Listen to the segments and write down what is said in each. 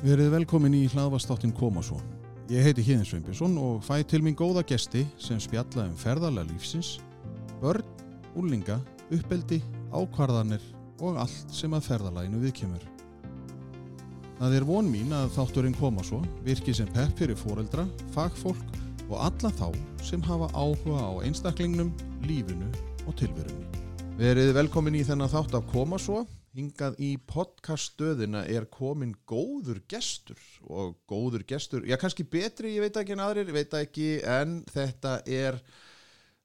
Verið velkomin í hlaðvastáttin Koma svo. Ég heiti Híðin Sveinbjörnsson og fæ til mín góða gesti sem spjalla um ferðarlega lífsins, börn, úlinga, uppeldi, ákvarðanir og allt sem að ferðarlæginu viðkemur. Það er von mín að þátturinn Koma svo virki sem pepp fyrir foreldra, fagfólk og alla þá sem hafa áhuga á einstaklingnum, lífinu og tilverunni. Verið velkomin í þennan þátt af Koma svo. Hingað í podcaststöðina er komin góður gestur og góður gestur, já kannski betri, ég veit ekki en aðrir, ég veit ekki en þetta er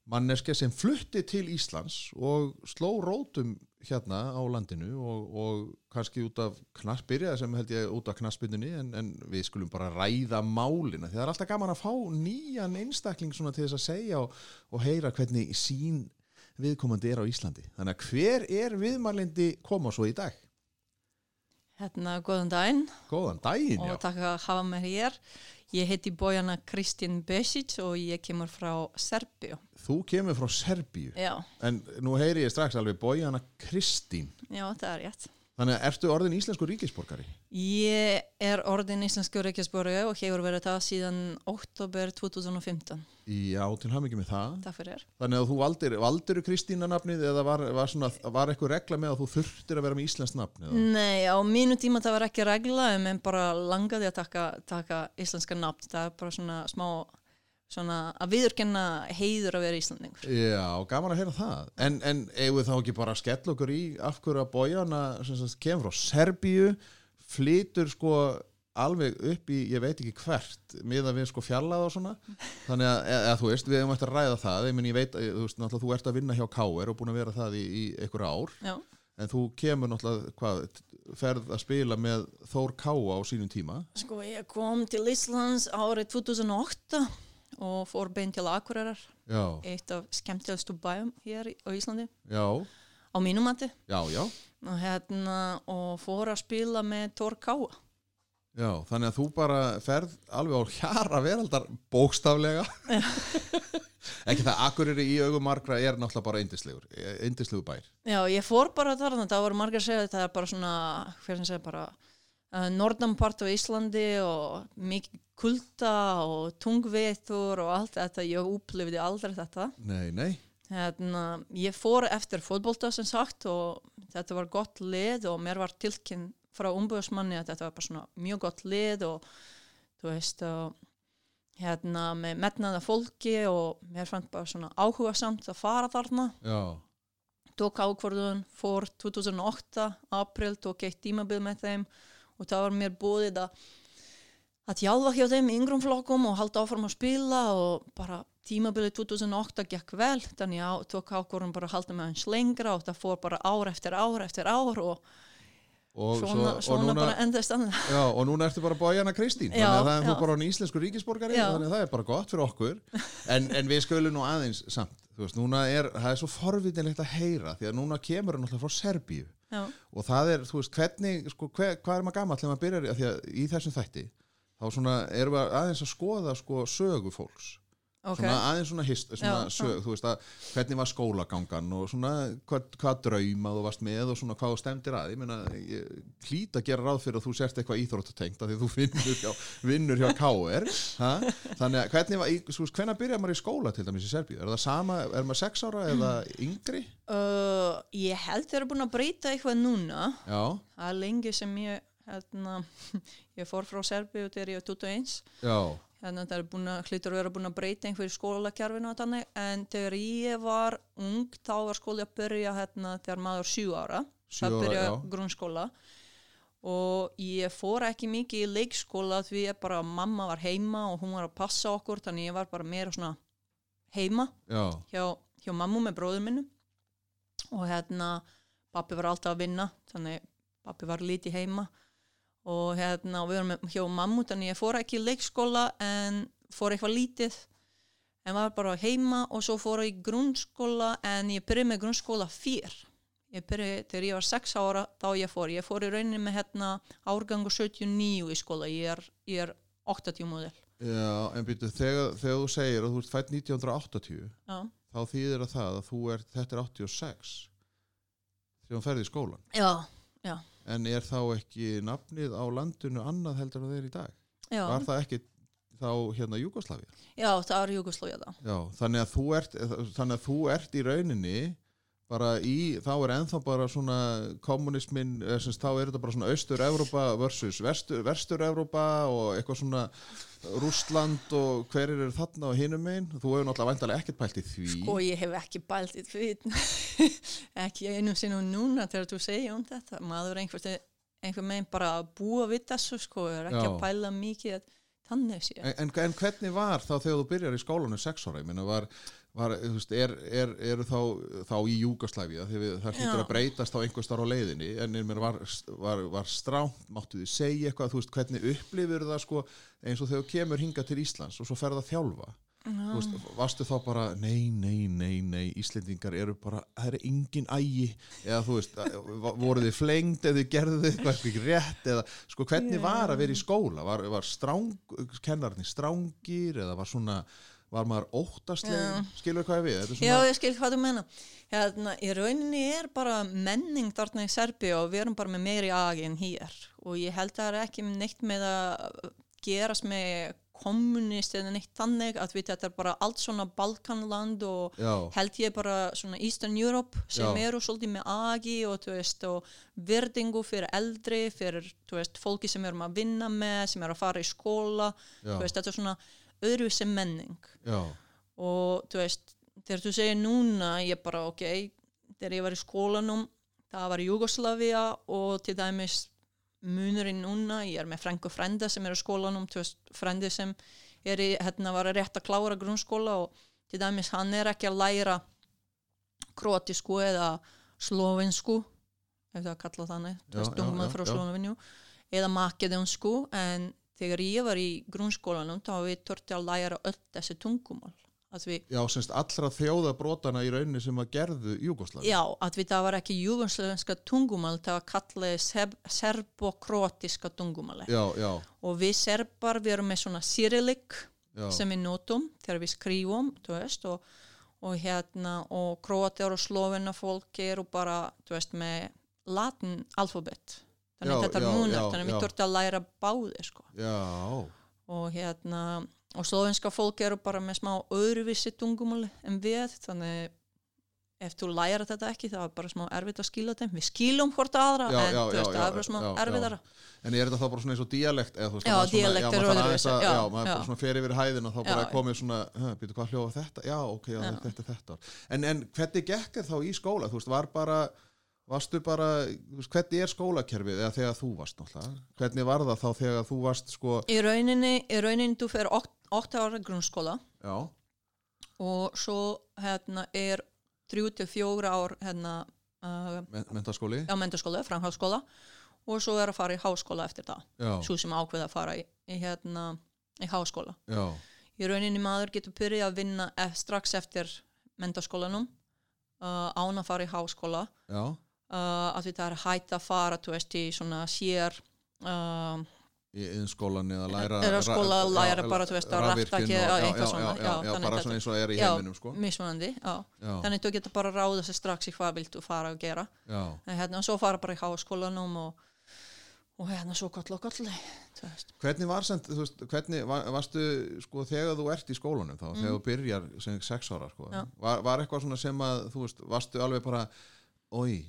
manneske sem flutti til Íslands og sló rótum hérna á landinu og, og kannski út af knaspirja sem held ég út af knaspinninni en, en við skulum bara ræða málina. Því það er alltaf gaman að fá nýjan einstakling svona til þess að segja og, og heyra hvernig sín viðkomandi er á Íslandi. Þannig að hver er viðmarlindi koma svo í dag? Hérna, góðan daginn Góðan daginn, og já. takk að hafa mig hér. Ég heiti Bojana Kristín Besic og ég kemur frá Serbíu. Þú kemur frá Serbíu, Já, en nú heyri ég strax alveg Bójana Kristín. já, það er rétt. Þannig að ertu orðin íslensku ríkisborgari? Ég er orðin íslensku reykjasborgu og hefur verið það síðan oktober 2015. Já, til hafa mikið með það. Takk fyrir. Þannig að þú valdir, valdiru Kristína nafnið eða var, var, svona, var eitthvað regla með að þú þurftir að vera með íslenskt nafn? Eða? Nei, á mínu tíma það var ekki regla en bara langaði að taka, taka íslenska nafn. Það er bara svona smá svona að viðurkenna heiður að vera íslandingur. Já, gaman að heyra það. En, en eigum við þá ekki bara að skella okkur í af hverju að Bójana kemur frá Serbíu, flytur sko alveg upp í, ég veit ekki hvert miða við sko fjallað og svona þannig að, eða, þú veist, við hefum eftir að ræða það ég, meni, ég veit, þú veist, náttúrulega þú ert að vinna hjá K.R. og búin að vera það í, í einhver ár Já, en þú kemur náttúrulega, hvað ferð að spila með Þór Káa á sínum tíma Sko ég kom til Íslands árið 2008 og fór bein til Akureyrar, Já, eitt af skemmtilegastu bæum hér á Íslandi, já, á mínum mati. Já, já. Og, hérna, og fór að spila með Tór Káa. Já, þannig að þú bara ferð alveg á hjara veraldar bókstaflega. Ekki það Akureyri í augum margra er náttúrulega bara eindislegur eindislegur bær. Já, ég fór bara þarna, það voru margir að segja að það er bara svona, hver sem segja bara uh, norðanpart á Íslandi og mikið kulda og tungvetur og allt þetta, ég upplifði aldrei þetta. Nei, nei, Hérna, ég fór eftir fótbolta sem sagt og þetta var gott lið og mér var tilkynn frá umbúðsmanni að þetta var bara svona mjög gott lið og þú veist hérna með metnaða fólki og mér fannst bara svona áhuga samt að fara þarna. Já, tók ákvörðun, fór 2008 april, tók eitt tímabil með þeim og það var mér búið að að hjálfa hjá þeim yngrum flokkum og halda áfram að spila og bara tímabilið 2008 gekk vel þannig að tók ákvörðun bara að halda með hans lengra og það fór bara ár eftir ár eftir ár og, og, svona, svo, og, svona núna, bara endast annað. já, og núna ertu bara Bójana Kristín Já, þannig að það er þú bara hann íslensku ríkisborgari Já. þannig að það er bara gott fyrir okkur. En, en við skulum nú aðeins samt veist, núna er, það er svo forvitinlegt að heyra því að núna kemur hann náttúrulega frá Serbíu. Já, og það er, þú veist, hvernig sko, hver, hvað er maður gammal þegar maður byrjar að í þessum þætti þá svona erum við aðeins að skoða sko sögu fólks ok. svona aðeins svona, hist, svona Já, sög, þú veist að hvernig var skólagangan og svona hvað, hvað drauma þú varst með og svona hvað þú stemdir að ég meina, ég hlýt að gera ráð fyrir að þú sért eitthvað íþróttatengt af því að þú vinnur hjá, vinnur hjá KR ha? þannig að hvernig var, veist, hvenær byrjar maður í skóla til dæmis í Serbíu, er það sama, er maður sex ára eða yngri? Uh, ég held þeir eru búin að breyta eitthvað núna Já, er lengi sem ég hérna, ég fór frá Serbíu þegar ég var 21 já, hérna það er búin að hlýtur að vera búin að breyta einhverju þannig en þegar ég var ung þá var skóli að byrja hérna þegar maður sjú ára. Sjö það byrja já. grunnskóla. Og ég fór ekki mikið í leikskóla því að bara mamma var heima og hún var að passa okkur þannig ég var bara meira svona heima já, hjá, hjá mammu með bróður minnu og hérna pappi var alltaf að vinna þannig pappi var lítið heima og hérna og við varum hjá mammu þannig ég fór ekki í leikskóla en fór eitthvað lítið. En var bara heima og svo fór ég í grunnskóla en ég byrjaði með grunnskóla fyrr. Ég byrjaði þegar ég var 6 ára þá ég fór, ég fór í rauninni með hérna árgangu 79 í skóla. Ég er, ég er 80 móðil já en byrju, þegar, þegar þú segir að þú ert fætt 1980 já, þá þýðir að það að þú ert, þetta er 86 þegar hún ferði í skólan já, já en er þá ekki nafnið á landinu annað heldur en það er í dag? já, Var það ekki þá hérna Júgoslavia? já, það er Júgoslója þá Já, þannig að þú ert, þannig að þú ert í rauninni bara í, þá er ennþá bara svona kommunismin, sem sagt, þá er þetta bara svona Austur-Evrópa versus Vestur- Vestur-Evrópa og eitthvað svona Rússland og hverjir eru þarna og hinum megin, þú hefur náttúrulega væntalega ekkert pælt í því. Sko ég hef ekki bælt í því. Ekki einu og núna þegar þú segja um þetta. Maður einhver, einhver meginn bara að búa við þessu sko, er ekki Já. að bæla mikið að þannig sé En, en, en hvernig var þá þegar þú byrjar í skólanum sex ára, ég meina var, var veist, er, er, eru þá, þá í Júgoslæfja, það hlýtur að breytast á einhver starf á leiðinni, en var, var, var stránt, máttu þið segja eitthvað, þú veist, hvernig upplifur það sko eins og þegar kemur hinga til Íslands og svo ferð að þjálfa, veist, varstu þá bara, nei, nei, nei, nei, Íslendingar eru bara, það er engin ægi, eða þú veist, voru þið flengd eða gerðu þið eitthvað ekki rétt, eða sko hvernig var að vera í skóla, var, var stráng, kennarnir strángir eða var svona, var maður óttastleg, skilur hvað við, er Já, svona, ég skil hvað þú menna. Hérna, í rauninni er bara menning þarna í Serbi og við erum bara með meiri agi en hér. Og ég held að það er ekki neitt með að gerast með kommunist eða neitt þannig að við þetta er bara allt svona Balkanland og já, held ég bara svona Eastern Europe sem Já. eru svolítið með agi og, veist, og virðingu fyrir eldri, fyrir veist, fólki sem erum að vinna með, sem eru að fara í skóla, veist, þetta er svona öðruvísi menning já, og þú veist, þegar þú segir núna ég bara ok, þegar ég var í skólanum það var Jugoslavia og til dæmis munurinn núna, ég er með frængu frænda sem er í skólanum, þú veist, frændi sem er í, hérna var að rétt að klára grunnskóla og til dæmis hann er ekki að læra kroatísku eða slovensku ef það kalla þannig, Já, þú veist, já, frá. Slovenju eða makedonsku en þegar ég var í grunnskólanum þá við törti að læra öll þessi tungumál. Já, semst allra þjóða brotana í rauninni sem að gerðu Júgoslavi. já, að við það var ekki jugoslovenska tungumál, það var kallið serb, serbokrotiska tungumáli Já, já, og við serbar við erum með svona já, sem við notum þegar við skrifum þú veist, og, og hérna og kroatir og slovena fólk eru bara, þú veist, með latin alfabet þannig að þetta er munur, þannig að við þurftum að læra báði sko. já, og hérna og slovenska fólk eru bara með smá öðruvissi tungumáli en við þannig ef þú læra þetta ekki það er bara smá erfitt að skila þeim. Við skilum hvort aðra Já, en já, þú veist, það er bara smá erfiðara. En er þetta þá bara svona eins og þú veist, Já, já, er að- já, maður bara svona fer yfir hæðina þá bara Já, komið svona, býtu hvað hljóða þetta? Já, ok, þetta er þetta en, en hvernig gekk er þá í skóla? Þú veist, var bara varstu bara, hvernig er skólakerfið eða þegar þú varst náttúrulega? Hvernig var það þá þegar þú varst sko? Í rauninni, í rauninni þú fer 8 ára grunnskóla já, og svo hérna er 34 ár hérna uh, men- menntaskóli? Á menturskóla, framhaldsskóla og svo er að fara í háskóla eftir það. Já, svo sem ákveða að fara í, í hérna í háskóla. Já, í rauninni maður getur byrjað að vinna e strax eftir mentaskólanum uh, án að fara í háskóla. Já, uh, að þetta er hægt að fara þú veist í svona sér uh, í innskólan eða læra Eða skóla að ra- læra já, bara, veist, að og- eða já, eitthvað svona, já, já, bara svona eins og er í heiminum sko. mismunandi þannig þú getur bara að ráða sig strax í hvað viltu fara að gera. En hérna svo fara bara í háskólanum og, og hérna svo kallu og veist. Hvernig var sent, þú veist, hvernig var, varstu, sko, þegar þú ert í skólanum þá, þegar þú byrjar sem sex ára, sko, Mm. Var, var eitthvað svona sem að, varstu alveg bara, oi,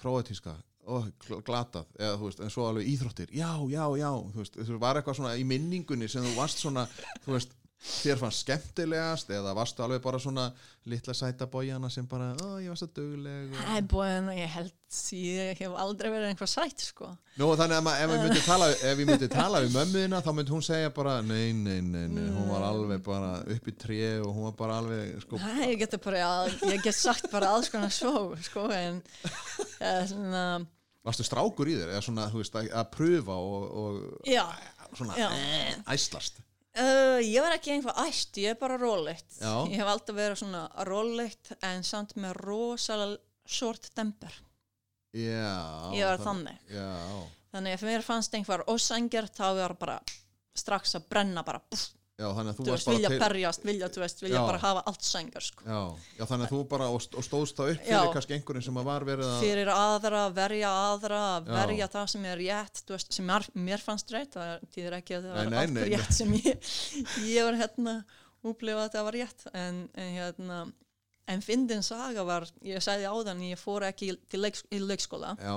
króatíska, ó, gl- glatað, eða, þú veist, en svo alveg íþróttir, já, já, já, þú veist, þú var eitthvað svona í minningunni sem þú varst svona, þú veist, þér fannst skemmtilegast, eða varstu alveg bara svona litla sæta bójana sem bara, ó, ég var svo dugleg og... Æ, búin, ég held ég hef aldrei verið einhver sætt sko. Nú þannig að ef ég myndi tala, ef ég myndi tala við mömmuðina þá myndi hún segja bara nei, nei, nei, nei, hún var alveg bara upp í tré og hún var bara alveg sko, Æ, ég get bara, ég get sagt bara alls konar svo sko en eða, svona, varstu strákur í þér eða svona, þú veist, að, að pröfa og, og já. svona Já. eh, æslast Uh, ég var ekki einhvað æst, ég er bara rólegt. Já. ég hef alltaf verið svona rólegt en samt með rosalega short temper. Já. Ég var þann- þannig. Já, þannig ef mér fannst einhver ósangjar þá var bara strax að brenna bara, pff, já, þannig að þú þú varst veist, vilja bara berjast, vilja, þú veist, vilja Já. bara hafa allt sængar sko. já, já, þannig að þú bara og, og stóðst það upp fyrir kannski einhverjum sem að var verið að fyrir aðra, verja aðra verja það sem er rétt þú veist, sem er, mér fannst rétt það týðir ekki að það var allt rétt sem ég, ég var hérna upplifa að það var rétt en, en hérna en fyndin saga var, ég sagði áðan ég fór ekki til leiks, í leikskóla. Já,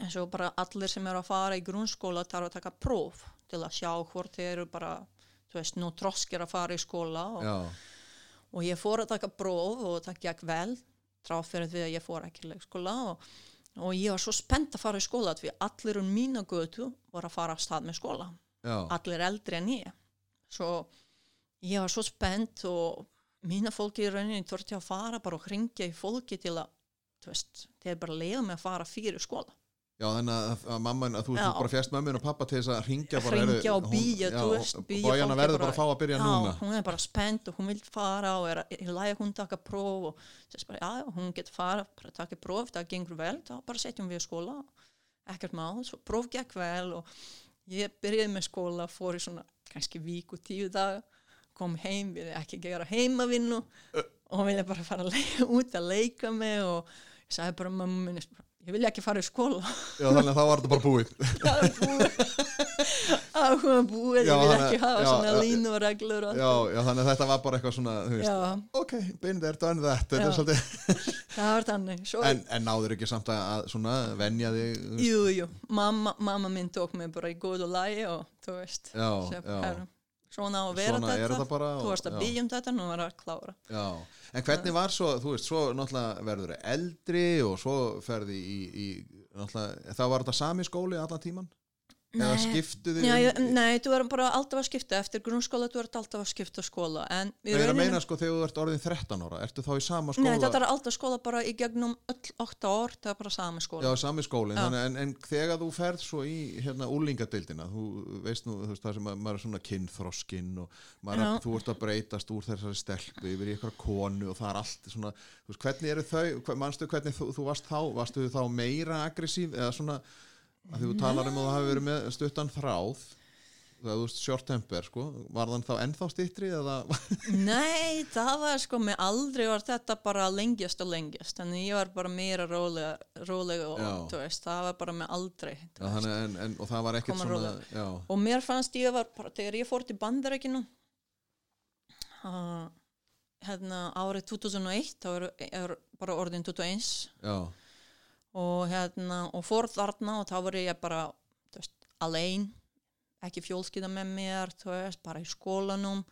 en svo bara allir sem eru að fara í grunnskóla þarf að taka próf til að sjá hvort þeir eru bara þú veist, nú troskir að fara í skóla og, og ég fór að taka próf og það gekk vel tráð fyrir því að ég fór ekki í leikskóla og, og ég var svo spennt að fara í skóla því allir um mína götu voru að fara að stað með skóla. Já, allir eldri en ég. Svo ég var svo spennt og mína fólki í rauninni þurfti að fara bara og hringja í fólki til að þú veist, þeir bara leiða mig að fara fyrir skóla já, þannig að, að mamma að þú, þú Já. bara fjast mömmun og pappa til þess að ringja bara heyrðu, og bíja, þú veist, bíja bójana fólki verður bara- að fá að byrja já, núna. hún er bara spennt og hún vil fara og er að læga hún taka próf og þess bara, já, hún getur fara bara taka próf, það gengur vel þá bara setjum við í skóla ekkert mál, svo próf gekk vel og ég byrjaði með skóla fór í svona kannski vík og tíu dag kom heim, við ekki gera heimavinnu og vilja bara fara að leika, út að leika mig og ég sagði bara mamma minni ég vilja ekki fara í skóla. Já, þannig að þá var þetta bara búið. Það er búið. Búið, Já, ég vil ekki hafa já, svona línu og reglur og já, já, þannig að þetta var bara eitthvað svona veist, ok, been there, done that þetta er svolítið, það var þannig Svo, en, en náður ekki samt að, svona venja þig þú veist? Jú, jú, mamma, mamma minn tók mig bara í góðu lagi og þú veist já, já, svona á að vera svona þetta. bara þú og- varst að byggja um þetta, nú er að klára. Já, en hvernig var svo, þú veist, svo náttúrulega verður eldri og svo ferði í, í náttúrulega, það var þetta sami skóli allan tíman? Eða skiptu? Já, um- nei, þú erum bara alltaf að skipta eftir grunnskóla, þú ert alltaf að skipta skóla en ég er að meina sko þegar þú ert orðin 13 ára, ertu þá í sama skóla? Nei, þetta er alltaf skóla bara í gegnum öll 8 ár, það er bara sami skóla Já, sami þannig en, en þegar þú ferð svo í hérna úlingadeildina, þú veist nú, þú veist það sem að maður er svona kynþroskinn og maður, er- þú ert að breytast úr þessari stelpu yfir eitthvað konu og það er allt svona, þú veist, hvernig eru þau, manstu hvernig þú, þú varst þá, varstu að þú talar um að þú hafi verið með stuttan þráð, það þú veist short temper, sko, var þann þá ennþá stittri eða, Nei, það var sko með aldrei var þetta bara lengjast og lengjast þannig ég var bara meira rólega, rólega og veist, það var bara með aldrei þannig, en, en, og það var ekkert svona, og mér fannst ég var þegar ég fór til bandarækinu uh, hérna árið 2001 þá er, er bara orðin 21 já, og hérna og fór þarna og þá var ég bara veist, alein ekki fjólskýða með mér þú veist, bara í skólanum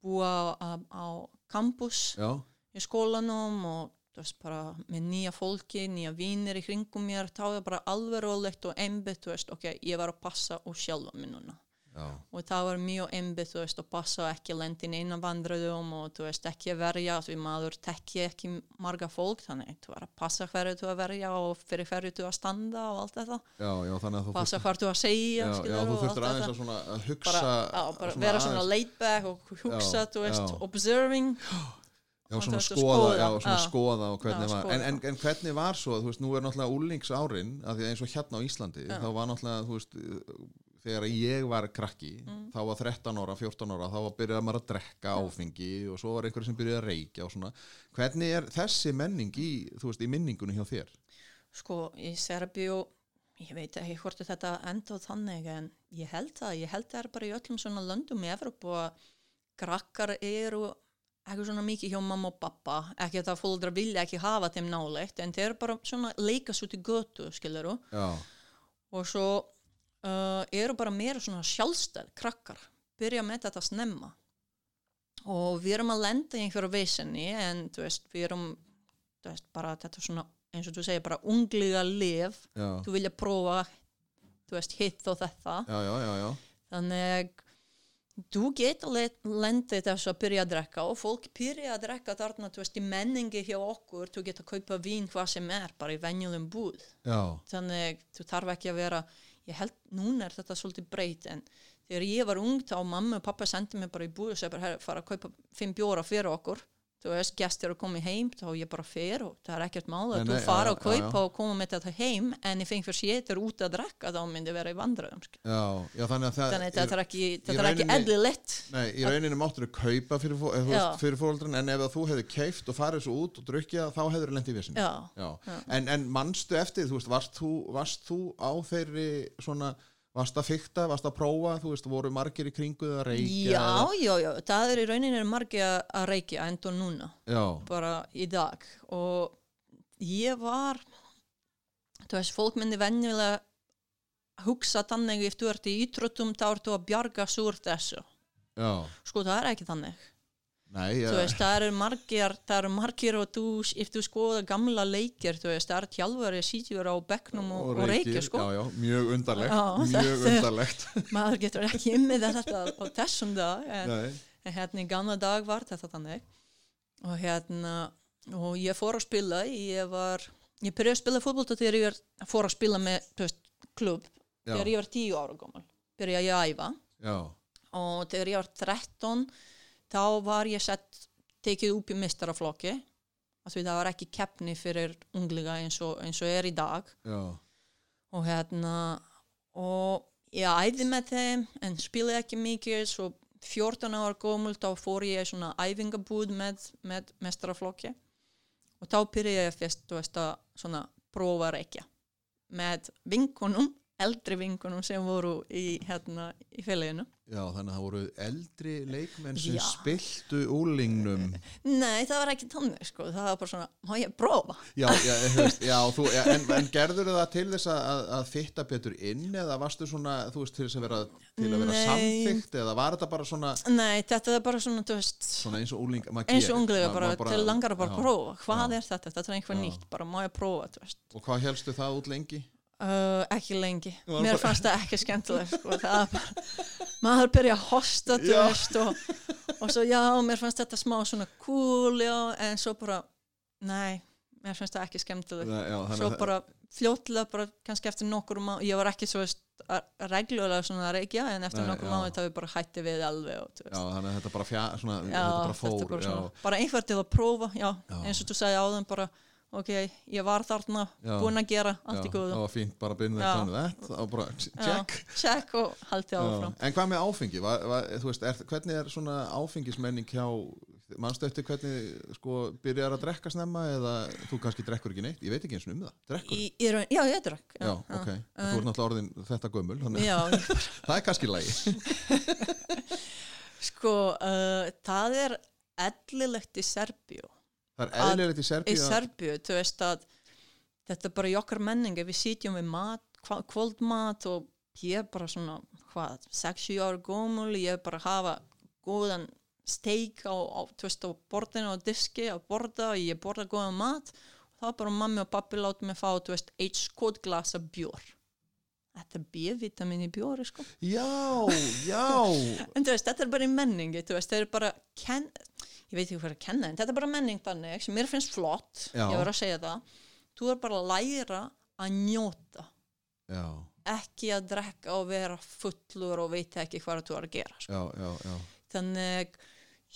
búa á, á campus já, í skólanum og þú veist bara með nýja fólki, nýja vínir í kringum mér, þá er bara alveg rólegt og einbytt, þú veist, ok, ég var að passa og sjálfa mig núna já, og það var mjög þú veist, að passa og ekki lendin eina vandröðum og þú veist, ekki að verja, því maður tekki ekki marga fólk, þannig þú var að passa hverju þú að verja og fyrir hverju þú að standa og allt þetta, já, já, að passa hvað þú að segja, þú og allt aðeins að, svona, að hugsa bara, já, bara vera svona laid back og hugsa, veist, observing. Já, og svona að skoða, já, svona já. skoða og hvernig Já, var, skoða. en, en, en hvernig var svo, þú veist, nú er náttúrulega úlingsárin, að því eins og hérna á Íslandi, Já. þá var náttúrulega, þú veist, þegar ég var krakki, Mm. þá var 13 ára, 14 ára, þá var byrjað maður að drekka áfengi og svo var einhver sem byrjaði að reykja og svona. Hvernig er þessi menning í, veist, í minningunni hjá þér? sko, í Serbíu ég veit ekki hvort þetta enda þannig en ég held það, ég held það er bara í öllum svona löndum í Evropu að krakkar eru ekki svona mikið hjá mamma og pappa ekki að það fólkdra vilja ekki hafa þeim nálegt en þeir bara svona leikast út í götu skiluru Já, og svo uh, eru bara meira svona sjálfstæð krakkar, byrja með þetta snemma. Og við erum að lenda í einhverju veisinni en þú veist, við erum veist, bara þetta svona, eins og þú segir bara ungliga lif, já, þú vilja prófa þú veist, hitt og þetta. Já, já, já, já. þannig þú getur lendið þessu að byrja að drekka og fólk byrja að drekka þarna, þú veist, í menningi hjá okkur. Þú getur að kaupa vín hvað sem er bara í venjulegum búð. Já, þannig þú þarf ekki að vera ég held, núna er þetta svolítið breyt en þegar ég var ung þá mamma og pappa sendi mig bara í búið og segi bara, herra, fara að kaupa fimm bjóra fyrir okkur þú veist, gestir að koma heim þá ég bara fer og það er ekkert mál Nei, að nei, þú fara já, og kaupa já. og koma með þetta heim en ef einhver sétur út að drekka þá myndi vera í vandröðum já, já, þannig að það þetta er ekki, ekki eðlilegt Nei, í rauninni máttur þau kaupa fyrir, þú veist, fyrir fóreldrin en ef þú hefði keift og farið svo út og drukkið þá hefur þau lent í vissin já, Já. Já. En, en manstu eftir, þú veist, varst þú, varst þú á þeirri svona, varst að fykta, varst að prófa, þú veist, voru margir í kringu að reykja? já, já, já, það er í rauninni margir að- reykja endur núna. Já, bara í dag. Og ég var þú veist, fólk myndi venjulega hugsa þannig ef þú ert í ítrúttum þá ertu að bjarga súr þessu. Já, sko það er ekki þannig nei, já, veist, það eru margir eru margir og þú, ef þú skoða gamla leikir, veist, það er tjálfari sítjur á bekknum og, og, reykir sko. mjög undarlegt, Já, mjög þetta er- undarlegt. maður getur ekki ymmið þetta á þessum dag en, en hérna í gamla dag var þetta þannig. Og hérna og ég fór að spila ég var, ég byrjaði að spila fótbolta þegar ég fór að spila með veist, klubb, já, þegar ég var tíu ára gómal byrjaði ég að æfa. Já, og þegar ég var 13 þá var ég sett tekið upp í mistaraflokki af því það var ekki keppni fyrir ungliga eins og, eins og er í dag. Já, og hérna og ég æði með þeim en spilaði ekki mikið svo 14 ára gómul þá fór ég svona æfingabúð með, með mestaraflokki og þá byrjaði ég fyrst veist að svona prófa reykja með vinkunum eldri vinkunum sem voru í hérna í félaginu já, þannig að það voru eldri leikmenn sem Já. spiltu úlingnum. Nei, það var ekki þannig sko, það var bara svona, má ég prófa? Já, já, veist, já þú, en, en gerður það til þess að, að, fitta betur inn eða varstu svona, þú veist, til þess að vera, vera Nei. samþykkt eða var þetta bara svona, Nei, þetta er bara svona, þú veist, svona eins og úling, maður eins og gerir? unglega Maður- bara, maður til langar að bara já. prófa, hvað er þetta? Þetta er einhver Já. nýtt, bara má ég prófa, þú veist. Og hvað helstu það út lengi? Uh, ekki lengi, mér bara- fannst það ekki skemmtilegt sko. það bara, maður byrja að hosta veist og, og svo já, mér fannst þetta smá svona cool já, en svo bara, nei mér fannst það ekki skemmtilegt. Já, svo bara fljótlega bara kannski eftir nokkur má, ég var ekki svo veist reglulega svona að reykja en eftir nokkur já. mánuð þá við bara hætti við alveg og, Já, þannig að þetta bara fjá, svona, já, þetta bara þetta fór, bara, já, svona, bara einhver til að prófa já, eins og þú sagði áðan bara ok, ég var þarna, Já. búin að gera allt í já, góðu það var fínt bara að byrja Já. þetta þetta og bara Já, check. check og haldið Já. áfram En hvað með áfengi? Va, va, þú veist, er, hvernig er svona áfengismenning hjá, mannstu eftir hvernig sko byrjar að drekka snemma eða þú kannski drekkur ekki neitt? Ég veit ekki eins og um það. Drekkur? í, í raun, já, ég drakk Já, ok. Þú ert náttúrulega orðin þetta gömul, þannig já, það er kannski lægi. sko uh, það er eðlilegt í Serbíu Það er eðlilegt í í Serbíu. að- Serbíu, þú veist að þetta er bara í okkar menningi, við sitjum við mat, kvöldmat og ég er bara svona, hvað, 6-7 ára gómul, ég er bara að hafa góðan steik á, á, þú veist, á borðinu og diski að borða og ég borða góðan mat og þá er bara mammi og pappi láta mig fá, þú veist, eitt skotglas af bjór. Þetta er B-vitamin í bjóri, sko. Já, já. En þú veist, þetta er bara í menningi, þú veist, þeir eru bara ken... ég veit ekki hvað að kenna, en þetta er bara menning þannig sem mér finnst flott, Já. ég verður að segja það. Þú er bara að læra að njóta. Já, ekki að drekka og vera fullur og veit ekki hvað þú er að gera sko. þannig,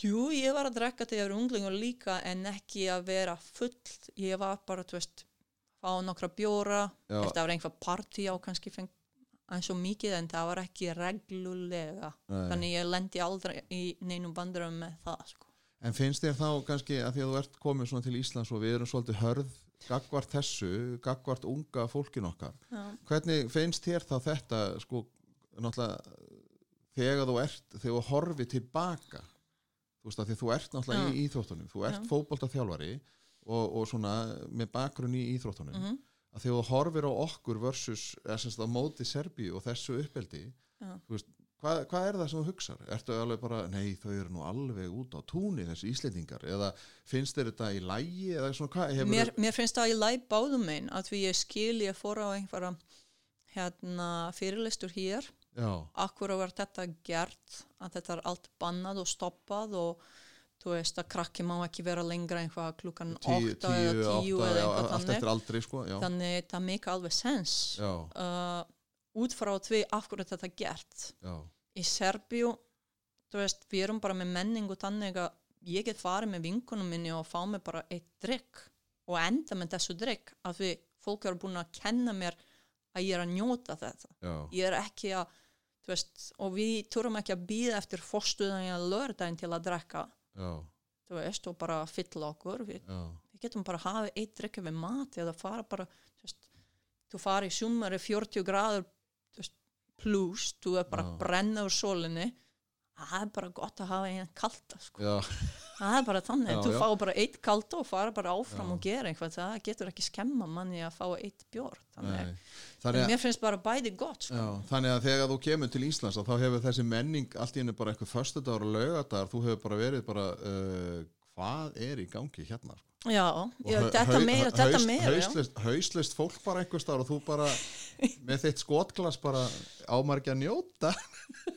jú, ég var að drekka þegar ég var unglingur líka en ekki að vera full. Ég var bara, þú veist fá nokkra bjóra, það var einhver partí á kannski feng eins og mikið en það var ekki reglulega. Nei. þannig ég lendi aldrei í neinum bandurum með það sko. En finnst þér þá kannski að því að þú ert komið til Íslands og við erum svolítið hörð gagvart þessu, gagvart unga fólkin okkar. Já. Hvernig finnst þér þá þetta sko, náttúrulega þegar þú ert, þegar þú horfið tilbaka þú veist að því þú ert náttúrulega í íþróttunum, þú ert Já. fótboltaþjálfari og, og svona með bakgrunn í íþróttunum Mhm. að þegar þú horfir á okkur versus eða semst á móti Serbíu og þessu uppeldi Já. þú veist, hvað, hvað er það sem þú hugsar? Ertu alveg bara, nei þau eru nú alveg út á túni þessi íslendingar eða finnst þér þetta í lægi eða svona hvað mér, mér finnst það í læg báðum einn að því ég skil ég fór á einhverja hérna, fyrirlistur hér. Já, akkur var þetta gert að þetta er allt bannað og stoppað og þú veist að krakki má ekki vera lengra einhvað klukkan 8 tíu, eða tíu, 10 átta, eða eitthvað allt þannig. sko, þannig það make alveg sens uh, út frá því af hverju þetta gert. Já, í Serbíu þú veist, við erum bara með menningu þannig að ég get farið með vinkunum minni og fá mig bara eitt drikk og enda með þessu drikk af því fólk eru búin að kenna mér að ég er að njóta þetta. Já, ég er ekki að þú veist, og við turum ekki að býða eftir fórstuðan í lördaginn til að drekka veist, og bara fylla okkur. Við, við getum bara að hafa eitt drikka við mat eða fara bara þú fara í sumari 40 graður plus, þú er bara að brenna úr sólinni það er bara gott að hafa einn kalda sko. það er bara þannig, Já, þú já. fá bara eitt kalda og fara bara áfram Já. og gera eitthvað það getur ekki skemma manni að fá eitt bjór þannig, Þannig að, mér finnst bara bæði gott sko. já, þannig að þegar þú kemur til Íslands þá hefur þessi menning allt í henni bara eitthvað föstudagur og laugadagur, þú hefur bara verið bara uh, hvað er í gangi hérna sko? já, já þetta meira, þetta meira hauslist, hauslist fólk bara einhver staðar og þú bara með þitt skotglas bara ámargi að njóta?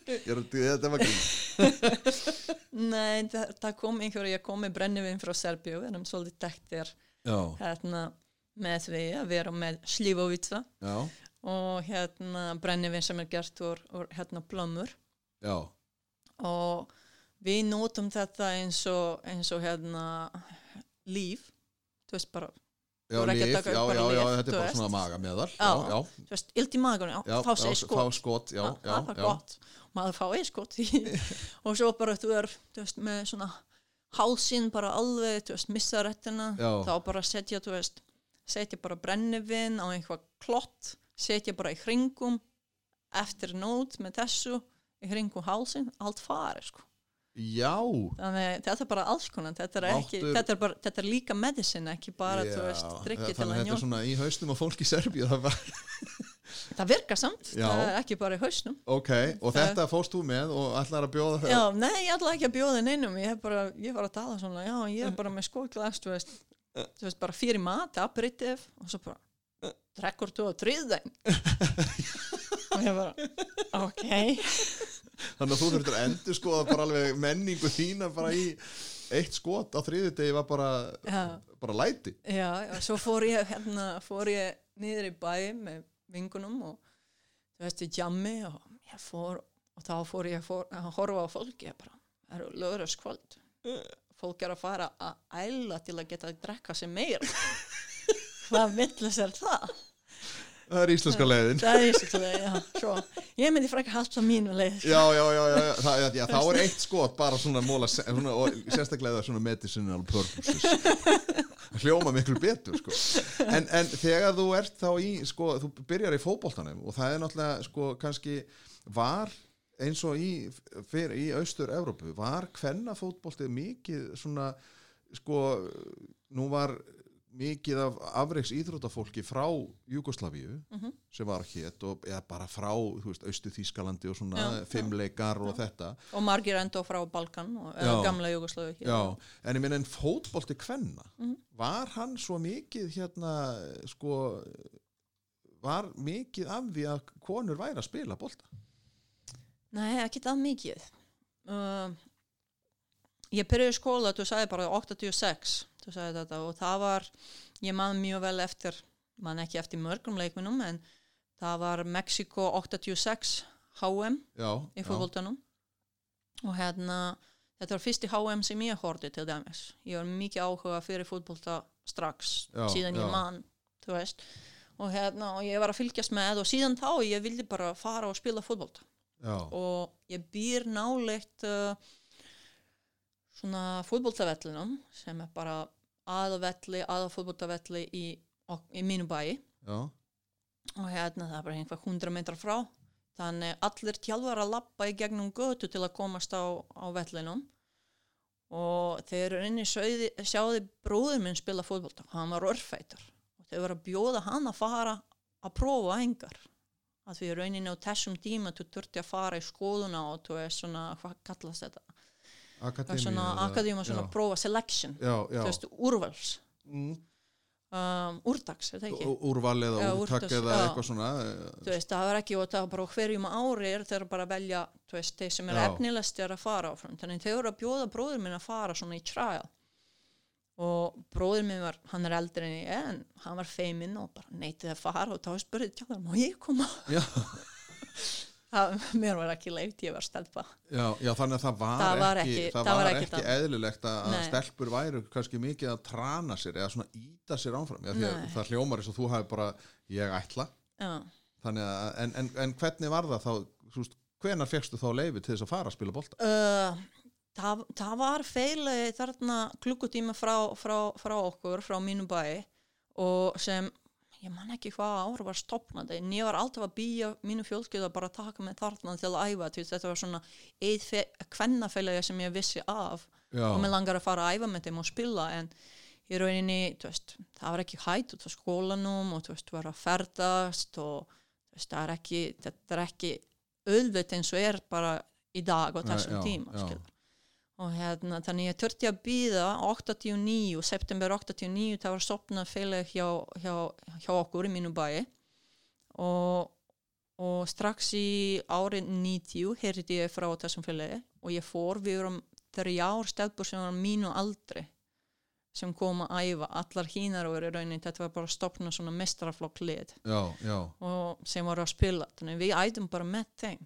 Er þetta var grín. Nei, það, það kom einhver, ég kom með brennivinn frá Serbíu, við erum svolítið dektir Já, hérna með því að vera með slífovitsa og hérna brennivinn sem er gert úr, úr hérna plömmur já. Og við nótum þetta eins og, eins og hérna líf, þú veist bara, Já, er líf, já, já, þetta er bara svona maga meðal Já. þú veist, ilt í fá sér já, skot. fá skot, já, það já, gott, maður fá eða skot og svo bara þú er, þú veist, með svona hálsinn bara alveg, þú veist, missa réttina, þá bara setja, þú veist, setja bara brennivinn á einhvað klott, setja bara í hringum, eftir nót með þessu, í hringum hálsinn, allt farið, sko. Já, Þannig þetta er bara alls konar, þetta er, ekki, Máttur- þetta er, bara, þetta er líka medicine, ekki bara, þú veist, drikki til þannig að að þetta er njóta. svona í haustum á fólk í Serbíu það var, Það virkar samt, Já. það er ekki bara í hausnum. ok, og Það- þetta fórst þú með og ætlar að bjóða það Já, nei, ég ætla ekki að bjóða neinum, ég, bara, ég var að tala svona, já, ég er bara með skóðglas, þú veist, þú veist, bara fyrir mat, aperitif, og svo bara, drekkur þú á þriðdæn? og ég bara, ok, þannig að þú þurftur að endur skoða bara alveg menningu þína bara í eitt skot á þriði degi var bara, já, bara læti já, já, svo fór ég, hérna, fór ég niður í bæ með vingunum og, þú veist, í jammi og ég fór, og þá fór ég fór, að horfa á fólki, ég bara, það eru lögurskvöld, fólk er að fara að æla til að geta að drekka sér meira. Hvað villis er það? Það er íslenska leiðin Það er íslenska, já, svo. Ég myndi frækka halda mínu leið. Já, já, já, já, það, já, já, þá er eitt skot bara svona móla, svona, og sérstaklega svona medicinal purposes hljóma miklu betur sko. en, en þegar þú ert þá í sko, þú byrjar í fótboltanum og það er náttúrulega sko kannski var eins og í, í austur-Evrópu, var hvenna fótboltið mikið svona sko, nú var mikið af afreiks íþróttafólki frá Júgoslavíu Mhm. sem var hétt og eða bara frá austu Þýskalandi og svona Já, já. fimmleikar og þetta Og margir enda frá Balkan og Já. gamla. Já, en ég minna en fótbolti kvenna Mhm. var hann svo mikið hérna sko var mikið af því að konur væri að spila bolta Nei, ekki það mikið. Uh, ég byrjuði í skóla, þú sagði bara 86, þú sagði þetta og það var, ég man mjög vel eftir, man ekki eftir mörgum leikminum en það var Mexiko 86 HM Já, í fótboltanum. Og hérna þetta var fyrsti HM sem ég horfði til dæmis. Ég var mikið áhuga fyrir fótbolta strax, Já, síðan ég man þú veist. Og hérna og ég var að fylgjast með og síðan þá ég vildi bara fara og spila fótbolta. Já, og ég býr náleitt uh, svona fótboltavellinum sem er bara aðavelli, aðafótboltavelli í, ok- í mínu bæi já, og hérna það er bara einhver hundra metrar frá. Þannig allir tjálfar að lappa í gegnum götu til að komast á, á vellinum. Og þeir eru inni sögði, sjáði bróður minn spila fótbolta. Hann var örfætur og þeir voru að bjóða hann að fara að prófa engar. Að því rauninni á þessum tíma þú þurfti að fara í skóðuna og þú er svona, hvað kallast þetta Er akademi svona já, prófa selection já, já. þú veist, úrvals Mm, um, úrdags, er það ekki? úrval eða Já, úrtak eða já. eitthvað svona eh, þú veist, það var ekki og það var bara hverjum ári er þeir bara að velja, þú veist, þeir sem er Já. efnilegst er að fara áfram, þannig þeir eru að bjóða bróður minn að fara svona í trial og bróður minn var, hann er eldri en ég en hann var feiminn og bara neitið að fara og þá spurði tjáðar, má ég koma? já, það, mér var ekki leift, ég var stelpa. Já, já, þannig að það var, Það var ekki, ekki- það var var ekki, ekki eðlilegt að að Nei. stelpur væru kannski mikið að trana sér eða svona íta sér áfram já, að það hljómar eins og þú hafi bara ég ætla, já, þannig að en, en, en hvernig var það þá, þú veist hvenar fegstu þá leifi til þess að fara að spila bolta? uh, það, það var feili þarna klukkutíma frá, frá, frá okkur, frá mínu bæ og sem ég man ekki hvað ára var stopnað en ég var alltaf að býja mínu fjölskylda bara að taka mig þarna til að æfa þetta var svona eið kvennafélagi sem ég vissi af. Já, og mér langar að fara að æfa með þeim og spila en í rauninni, þú veist, það var ekki hætt út á skólanum og þú veist, var að ferðast og þú veist, er ekki, þetta er ekki auðvitað eins og er bara í dag Nei, þessum tíma. Og hérna, þannig ég törti að býða 89, september 89, það var stopnað félag hjá, hjá, hjá okkur í mínu bæi. Og, og strax í árið 90 heyrði ég frá þessum félagi og ég fór, við vorum þrjár stelpur sem var mínu aldri sem kom að æfa, allar hínar og verið raunin, þetta var bara að stopna svona mestraflokk lið já, já, og sem voru að spila, þannig við ædum bara með þeim,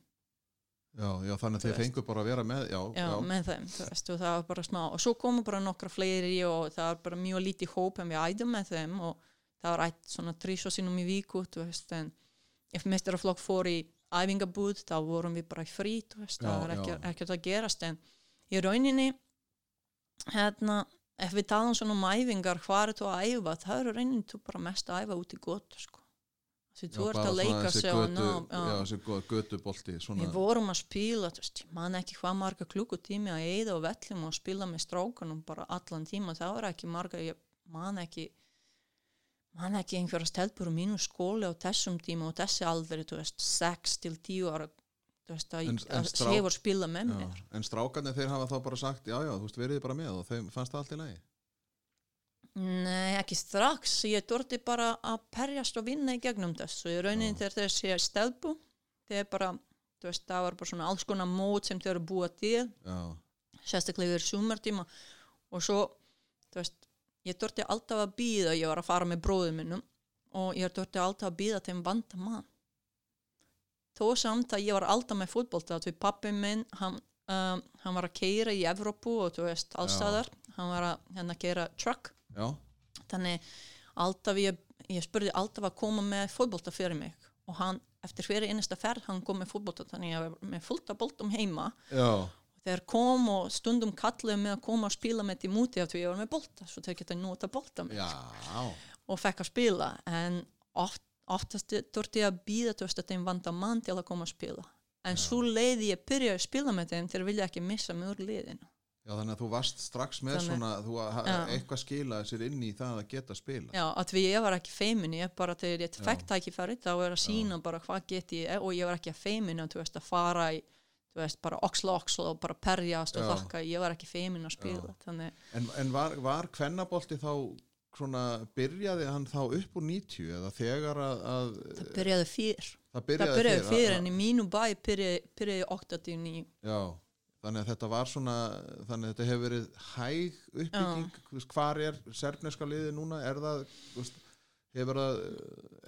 já, já þannig að þið veist. fengu bara að vera með já, já, já, með þeim þú veist, og það var bara smá, og svo komu bara nokkra fleiri og það var bara mjög lítið hóp en við ædum með þeim og það var ætt svona trís og sinnum í viku, þú veist, en ef mestraflokk fór í æfingabúð, þá vorum við bara í frí, þú veist, það var ekki, ekkert að gerast, en í rauninni hérna, ef við talum svona um æfingar, hvað er þú að æfa það er í rauninni þú bara mest að æfa út í gott sko. Því þú ert að leika sig og ná, við vorum að spila veist, ég man ekki hvað marga klukkutími að eða og vellum og spila með strákunum bara allan tíma, það var ekki marga ég man ekki man ekki einhverja stelpur á mínu skóli á þessum tíma og þessi aldrei þú veist, 6 til 10 ára þú veist, að, En- en að strák- hefur spila með já, mér. en strákarnir þeir hafa þá bara sagt já, já, þú veist, verið þið bara með og þeim fannst það allt í lagi Nei, ekki strax. Ég þurfti bara að perjast og vinna í gegnum þessu. Í rauninni þegar þeir sé stelpu, þeir bara, þú veist, það var bara svona alls konar mót sem þeir eru búa til, sérstaklega yfir sumartíma. Og svo, þú veist, ég þurfti alltaf að býða, ég var að fara með bróðum minnum og ég þurfti alltaf að býða þeim vanda mann. Þó samt að ég var alltaf með fótbolta, því pappi minn, hann, um, hann var að keira í Evrópu og þú veist, allstaðar, hann var að hérna keira truck já, þannig alltaf ég, ég spurði alltaf að koma með fótbolta fyrir mig? Og hann, eftir fyrir einasta ferð hann kom með fótbolta þannig að ég var með fullt af boltum heima. Já, þeir kom og stundum kalluðu mig að koma að spila með því múti af því ég var með bolta svo þeir geta nota bolta mig. Já, og fekk að spila en oft, oftast þurfti ég að býða veist að þeim vanda mann til að koma að spila. En svo leiði ég byrja að spila með þeim þeir vilja ekki missa úr liðinu já, þannig að þú varst strax með Þannig- svona, þú Já. eitthvað skilaði sér inn í það að geta spila Já, að því ég var ekki feimin, ég bara þegar ég Já. fekk tækifæri þá er að sína bara hvað get ég og ég var ekki að feimin að þú veist að fara í þú veist bara oxla oxla og bara perjast og Já. þakka, ég var ekki feimin að spila En, en var, var kvennabolti þá svona, byrjaði hann þá upp úr 90 eða þegar að, að það byrjaði fyrr það það byrjaði, byrjaði fyrr, fyrr en í mínu bæ byrjaði, byrjaði 89 Já, þannig að þetta var svona þannig að þetta hefur verið hæg uppbygging, veist, hvar er serfneska liði núna, er það veist, hefur það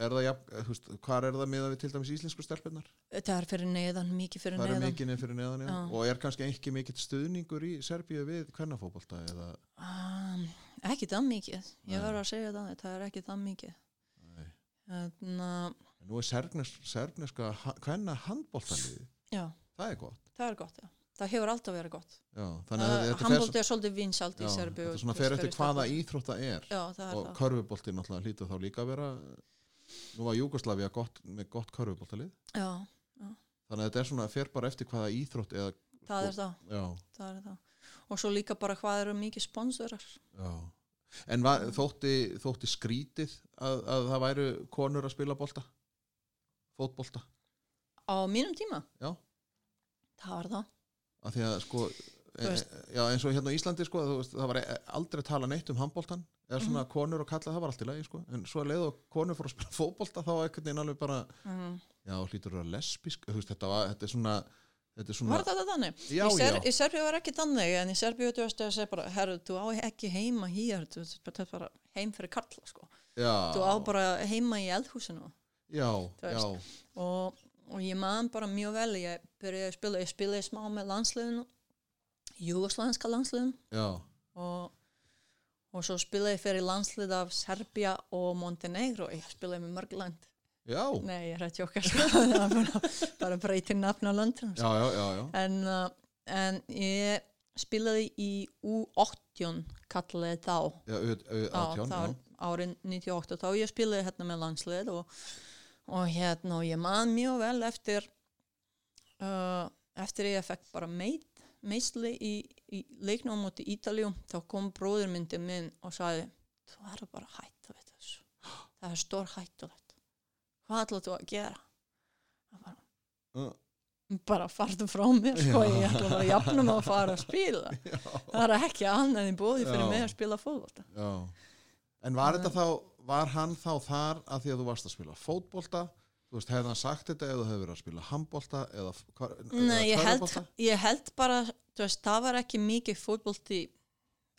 er það, jafn, veist, hvar er það miða við til dæmis íslensku stelpunar? það er fyrir neðan, mikið fyrir Það er neðan. mikið fyrir neðan, já. Já. og er kannski ekki mikill stuðningur í Serbíu við kvennafótbolta eða? Um, ekki það mikið. Ég verður að segja það, það er ekki það mikið. Þannig að En nú er serfnes, serfneska ha- kvenna handboltaliði, já, það er gott. Það er gott já. Það hefur alltaf verið gott. Fer, handbólti er svolítið vinsalt í Serbíu þetta svona og fer eftir hvaða það- íþrótt það er. Já, er og körfubolti náttúrulega hlýtur þá líka að vera nú var Júgoslavia gott, með gott körfuboltalið. Þannig að þetta er svona fer bara eftir hvaða íþrótt eða, það er það, það er það. Og svo líka bara hvað eru mikið sponsorar. Já. En var, þótti, þótti skrítið að, að það væru konur að spila bolta? Fótbolta? Á mínum tíma, já, það var það af því að sko e, veist. já, eins og hérna á Íslandi sko, veist, það var e- aldrei að tala neitt um handboltan eða svona konur og kalla, það var allt í lagi sko. en svo leið og konur fór að spila fótbolta þá einhvern veginn alveg bara mm. já, hlýtur að vera lesbísk veist, þetta, var, þetta er svona var þetta þannig? já, í, Ser í Serbíu var ekki þannig en í Serbíu þú veist að segja bara herru, þú á ekki heima hér þú er bara heim fyrir karla sko. já, þú á bara heima í eldhúsinu já, já, og, og ég man bara mjög vel ég byrjaði að spila, ég spilaði smá með landsliðinu júgoslanska landsliðinu. Og, og svo spilaði fyrir landslið af Serbia og Montenegro. Ég spilaði með mörg land. Já, nei, ég er að tjóka sko. Bara, bara breyti nafn á landinu já, já, já, já. en, uh, en ég spilaði í U18 kallaði þá. Var árið 98 þá ég spilaði hérna með landslið og, og hérna og ég man mjög vel eftir uh, eftir ég fekk bara meit, meistli í, í leiknum á móti Ítalíu þá kom bróður myndi minn og sagði þú er bara að hætta við þessu. Það er stór hættulegt hvað ætlaðu þú að gera? Það bara, Uh, bara farðu frá mér sko, ég ætla bara að jafna mig að fara að spila. Það er ekki annað í bóði fyrir Já. mig að spila já. En var þetta þá, var hann þá þar að því að þú varst að spila fótbolta? Þú veist, hefði hann sagt þetta eða hefði verið að spila handbolta eða hvar, Nei, ég held, ég held bara, þú veist, það var ekki mikið fótbolti,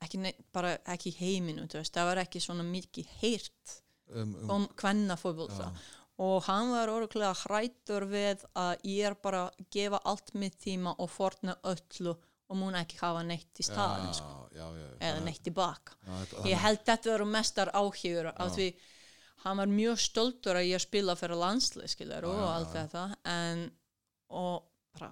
ekki, nei, bara ekki heiminu, þú veist, það var ekki svona mikið heyrt um, um, um hvenna fótbolta. já, Og hann var orðlega hrættur við að ég er bara að gefa allt mitt tíma og forna öllu og mun ekki hafa neitt í staðin, já, sko, já, já, já, eða neitt tilbaka. já, Ég held þetta veru mestar áhugur af því hann var mjög stoltur að ég spila fyrir landslið skilur og Já, já, allt já. þetta. En og bara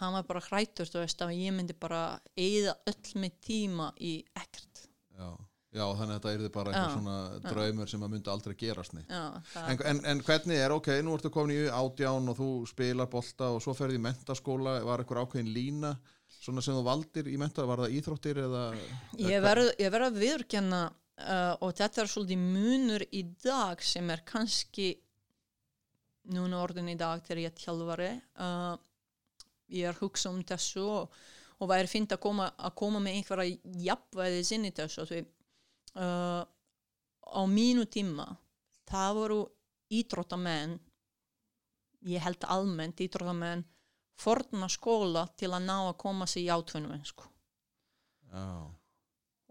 hann var bara hrættur að ég myndi bara eigða öll mitt tíma í ekkert. Já, já, þannig að þetta yrði bara einhver Já, svona draumur sem að myndi aldrei gerast neitt. Já, En, en, en hvernig er, ok, nú ertu komin í átján og þú spilar bolta og svo ferði í mentaskóla, var eitthvað ákveðin lína svona sem þú valdir í menta, var það íþróttir eða ég verð ég verð að viðurkenna uh, og þetta er svolítið munur í dag sem er kannski núna orðin í dag þegar ég er tjálfari uh, ég er hugsa um þessu og, og væri fint að koma, að koma með einhverja jafnvæðis inn í þessu því uh, á mínu tíma það voru ídróttamenn ég held almennt ídróttamenn forna skóla til að ná að koma sig í átvinnum sko Já,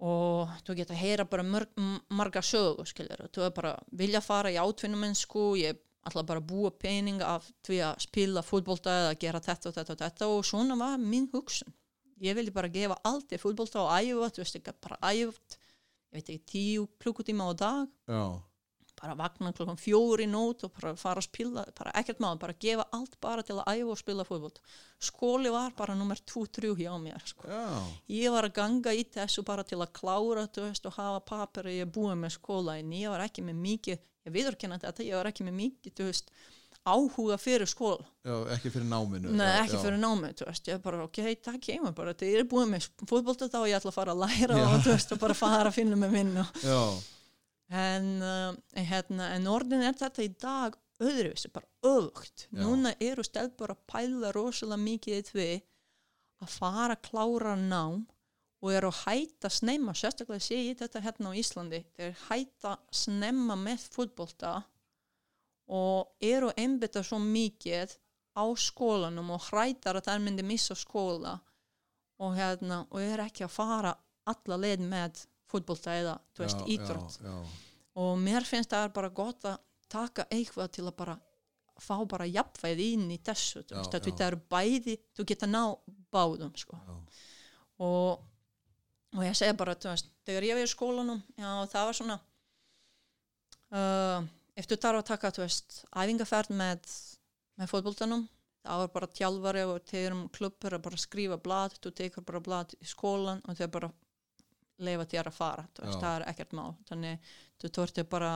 og þú getur að heyra bara mörg, marga sögu skilur, þú er bara vilja fara í átvinnumennsku, ég ætla bara að búa pening af því að spila fútbolta eða gera þetta og þetta og þetta og svona var mín hugsun. Ég vilja bara gefa allt í fútbolta og æfa, þú veist ekki bara æft ég veit ekki, tíu klukkutíma á dag. Já, bara vakna klukkan fjóri nót og bara fara að spila, bara ekkert maður, bara gefa allt bara til að æfa og spila fútbolt skóli var bara nummer 2-3 hjá mér sko. Já, ég var að ganga í þessu bara til að klára þú veist, og hafa papir að ég búið með skóla en ég var ekki með mikið ég viðurkenna þetta, ég var ekki með mikið þú veist, áhuga fyrir skóla. Já, ekki fyrir náminu Nei, já, ekki já. fyrir námið, þú veist, ég bara, ok, ég mig bara, ég er búið með fótbolta þá ég ætla að fara að læra og veist, og bara fara að finna með vinnu Já, en, uh, hérna, en orðin er þetta í dag öðruvísi, bara Já. núna eru stelpur að pæla rosalega mikið í því að fara að klára nám og eru að hætta snemma sérstaklega sé ég þetta hérna á Íslandi þeir hætta snemma með fútbolta og eru að einbytta svo mikið á skólanum og hrætar að þær myndi missa skóla og hérna og eru ekki að fara alla leið með fútbolta eða veist já, ídrott já, já. og mér finnst það er bara gott að taka eitthvað til að bara fá bara jafnvæði inn í þessu veist, þetta eru bæði þú geta ná báðum sko. Og, og ég segi bara veist, þegar ég var í skólanum það var svona uh, ef þú þarf að taka æfingaferð með með fótboltanum það var bara tjálfari og þeir um klubbur að bara skrifa blad, þú tekur bara blad í skólan og þeir bara leifa þér að fara, veist, Já. það er ekkert mál þannig þú þurfti bara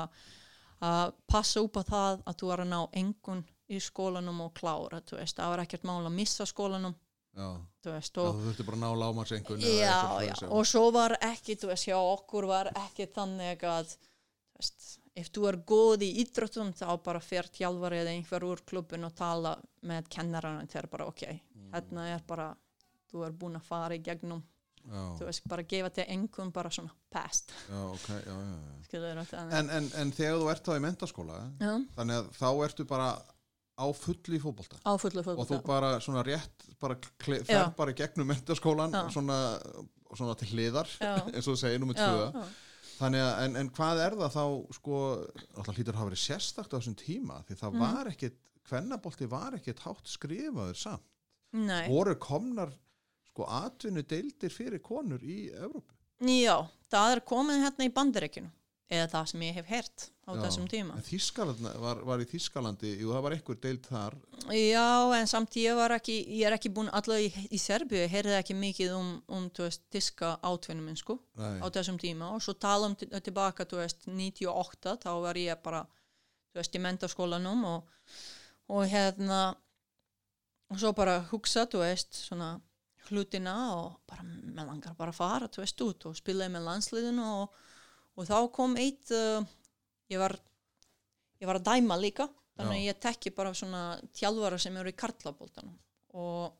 að passa upp á það að þú er að ná engun í skólanum og klára, veist, það var ekkert mál að missa skólanum, já. þú veist, Já, og þú þurfti bara að ná lámarsengun já, já, og svo var ekki, þú veist, hjá okkur var ekki þannig að, þú veist, ef þú er góð í ídrottum þá bara fer tjálfari eða einhver úr klubbin og tala með kennarann og þeir bara, ok, hérna er bara, þú er búin að fara í gegnum, þú veist, bara gefa þér engum bara svona past, já, ok, já, já. En, en, en þegar þú ert þá í mentaskóla Já, þannig að þá ertu bara á fulli fullu og þú bara svona rétt bara fer bara gegnum mentaskólan svona, svona til hliðar eins og þú segir nummið Já, tvö. já. þannig að, en, en hvað er það þá sko, alltaf hlýtur að hafa verið sérstakt á þessum tíma því það Mhm. var ekkit kvennabolti var ekkert hátt skrifaður samt. Nei, voru komnar sko atvinnu deildir fyrir konur í Evrópu. Já, það er komið hérna í bandaríkjunu eða það sem ég hef heyrt á Já, þessum tíma. en Þískaland var, var í Þískalandi jú það var einhver deild þar. Já, en samt ég var ekki, ég er ekki búin allavega í, í Serbíu, ég heyrði ekki mikið um, um þú veist, diska átvinnum sko, á þessum tíma. Og svo tala um til- tilbaka, þú veist, 98, þá var ég bara, þú veist, í mentaskólanum og, og hérna, og svo bara hugsa, þú veist, svona hlutina og bara, með langar bara að fara, þú veist, út og spilaði með landsliðinu og, og þá kom eitt, uh, ég var, ég var að dæma líka, þannig að ég tekki bara svona tjálfara sem eru í karlaboltanum. Og,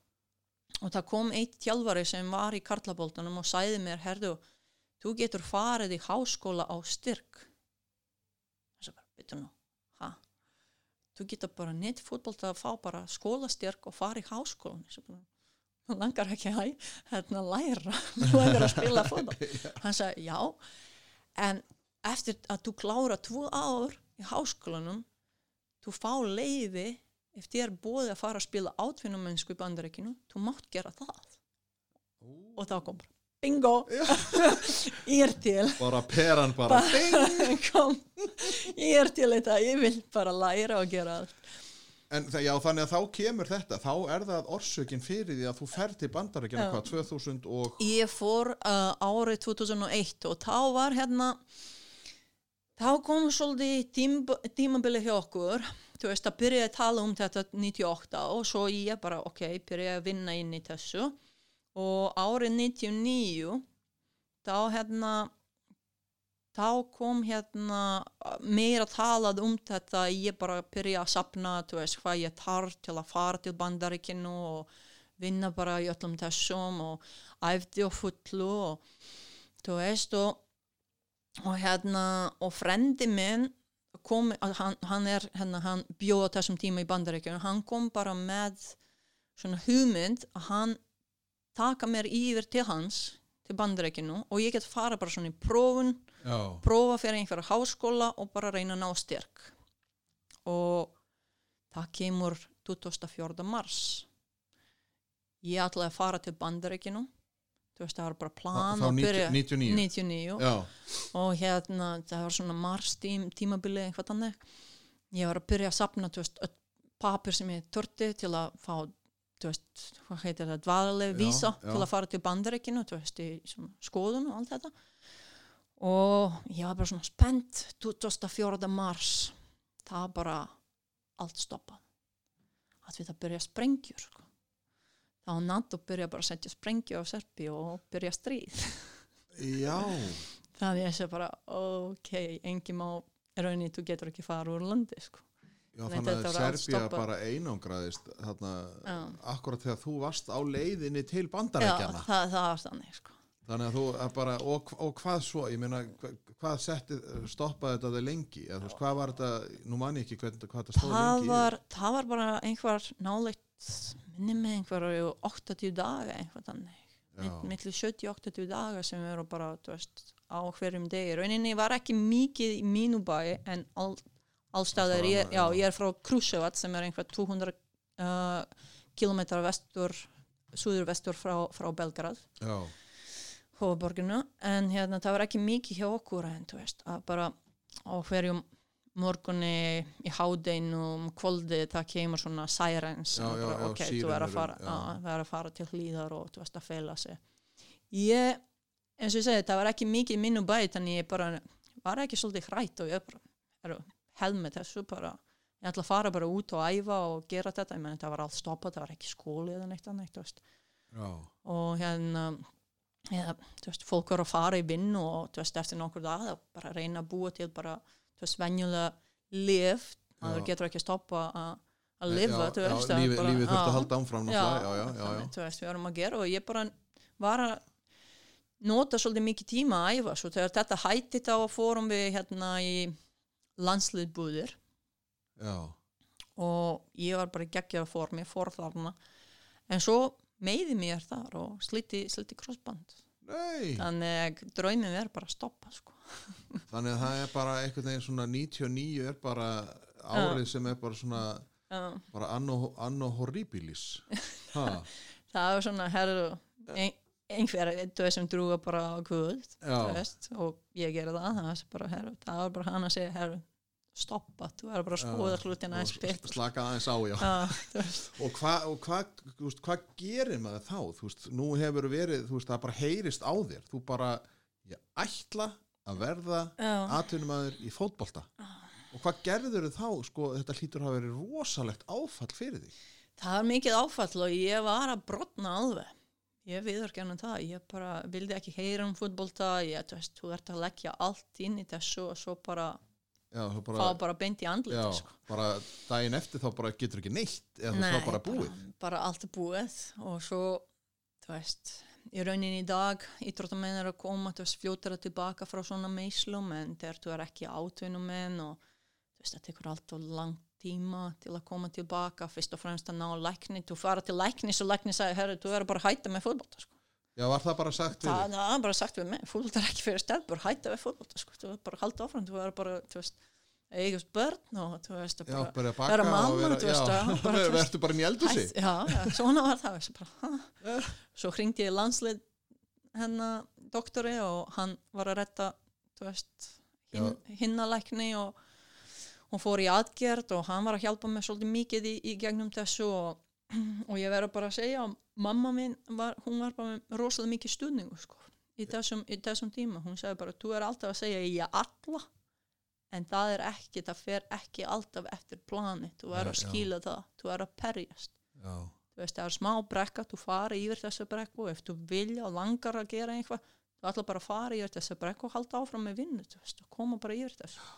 og það kom eitt tjálfari sem var í karlaboltanum og sæði mér, herðu, þú getur farið í háskóla á styrk. Þess að bara, veitur nú ha, þú getur bara neitt fútbolta að fá bara skólastyrk og fara í háskólan þess að bara, "Mig langar ekki að hérna, læra, þú langar að spila fútbol hann sagði, já. En eftir að þú klára tvo ár í háskólanum þú fá leiði ef þið er búið að fara að spila átvinnumönsku í bandaríkinu, þú mátt gera það. Og þá kom bara bingo, ég er til. Bara peran bara kom, ég er til þetta ég vil bara læra og gera allt en það, já, þannig að þá kemur þetta. Þá er það orsökin fyrir því að þú fer til bandarækjana hvað 2000 og ég fór uh, árið 2001 og þá var hérna þá kom svolítið tím, tímabili hjá okkur. Þú veist að byrja að tala um þetta 98 og svo ég bara ok, byrja að vinna inn í þessu. Og árið 99 þá hérna þá kom hérna meira talað um þetta ég bara byrja að sapna veist hvað ég þarf til að fara til bandaríkinu og vinna bara í öllum þessum og æfði og fullu og þú veist og, og hérna og frendi minn kom, hann, hann er hérna, hann bjóða þessum tíma í bandaríkjunum hann kom bara með svona hugmynd að hann taka mér yfir til hans til bandaríkjunu og ég get fara bara svona í prófun já, prófa fyrir einhverja háskóla og bara reyna að ná styrk. Og það kemur 24. mars. Ég ætlaði að fara til bandaríkinu þú veist það var bara plan þá að 90 byrja 99 99 já, og hérna það var svona mars tím, tímabili eitthvað þannig. Ég var að byrja að sapna veist, papir sem ég törti til að fá veist, hvað heitir það, dvaðaleg Já, vísa já. til að fara til bandaríkinu skoðun og allt þetta og ég var bara svona spennt 24. mars það bara allt stoppað að við það byrja sprengjur sko. þá NATO byrja bara að setja sprengju á Serbi og byrja stríð já það ég sé bara, ok, engi má raunin, þú getur ekki fara úr landi sko. Já, þannig að stoppað. bara einangraðist þarna, Já. akkurat þegar þú varst á leiðinni til Já, bandarækjana það, það var þannig sko. Þannig að þú bara, og, og hvað svo? Ég meina, hva, hvað setti stoppaði þetta lengi, eða þú veist, hvað var þetta nú man ég ekki hvernig, hvað þetta stóð lengi var, það var bara einhver náleitt minni með einhverju 80 daga einhver þannig. Millir 70-80 daga sem eru bara veist, á hverjum degi. Rauninni var ekki mikið í mínu bæ en all, Allstaðar ég, já, ég er frá Krusjevat sem er einhver 200 uh, kilometrar vestur suður vestur frá, frá Belgrad. Já, hófaborginu en hérna það var ekki mikið hjá okkur en þú veist að bara á hverjum morgunni í hádeinum kvöldi það kemur svona sirens Já, og já, bara, já, ok, þú er að fara, sírenur, já. að, að fara til hlýðar og þú veist að fela sig. Ég, eins og ég segi það var ekki mikið í mínu bæ þannig ég bara var ekki svolítið hrætt og ég bara er, held með þessu bara. Ég ætla að fara bara út og æfa og gera þetta. Ég meni það var allt stoppað, það var ekki skóli eða neitt annað, og hérna ja, þú veist, fólk voru að fara í vinnu og veist, eftir nokkur dag að bara reyna að búa til bara, venjulega maður Já. getur ekki að stoppa að að lifa, já, já, veist að lífið, bara- lífið þurfti að halda áfram já, þannig, veist, við erum að gera og ég bara var að nota svolítið mikið tíma að æfa. Svo þegar þetta hætti þá fórum við hérna í landsliðbúðir og ég var bara í geggjara formi, fór þarna. En svo meiði mér þar og sliti, sliti krossband. Nei. Þannig að draumin er bara að stoppa sko. þannig að það er bara einhvern veginn svona 99 er bara árið sem er bara svona Já, bara anno, anno horribilis. Það var svona, herru, ein, einhver, veist, sem drúga bara á veist, og ég gerði það, það var bara, herru, það var bara hann að segja, herru, stoppa, þú er bara að skoða hlutina og eins betur. slaka aðeins á já. Veist, og hvað hva, hva, gerir maður þá? Þú veist, nú hefur verið, þú veist, það bara heyrist á þér, þú bara ég ætla að verða já, atvinnumæður í fótbolta. Og hvað gerður þau þá, sko, þetta hlýtur að verið rosalegt áfall fyrir því það var mikið áfall og ég var að brotna alveg. Ég viður gennum það, ég bara vildi ekki heyra um fútbolta, ég, þú veist, þú ert að leggja allt inn í þessu og svo bara, já, þá fá bara, bara beint í andlita, sko. bara daginn eftir þá bara getur ekki neitt eða Nei, þá bara búið bara, bara allt er búið og svo, þú veist, í rauninni í dag, íþróttamenn er að koma, þú veist, fljótara tilbaka frá svona meislum en þegar þú er ekki átvinnumenn og þú veist, það tekur allt og langt tíma til að koma tilbaka, fyrst og fremst að ná lækni, þú fara til læknis og lækni sagði, herru, þú er bara að hætta með fótbolta, sko. Já, var það bara sagt við þig? það er bara sagt við mig, er ekki fyrir stelpur, hætta við fótbolta, sko, þú er bara að halda áfram, þú er bara, þú veist, eigast börn og þú veist, já, bara, bara að vera mamma, þú veist, já, já, bara, þú veist, verður bara Hætt, já, já, svona var það þessi bara, ha? svo hringdi ég landslið hennar doktori og hann var að retta þú veist, hin, hinnalækni og hún fór í aðgerð og hann var að hjálpa mig svolítið mikið í, í gegnum þessu og, og ég verður bara að segja að mamma mín var, hún var bara með rosalega mikið stuðningu sko, í, þessum, í þessum tíma. Hún sagði bara, þú er alltaf að segja ég alla en það er ekki, það fer ekki alltaf eftir plani, þú er Nei, að já. skila það. Þú er að perjast. Já, þú veist, það er smá brekka, þú fari yfir þessu brekku og ef þú vilja og langar að gera eitthvað, þú ætla bara að fara yfir þessu brekku og halda áfram með vinnu, þú veist, koma bara yfir þessu.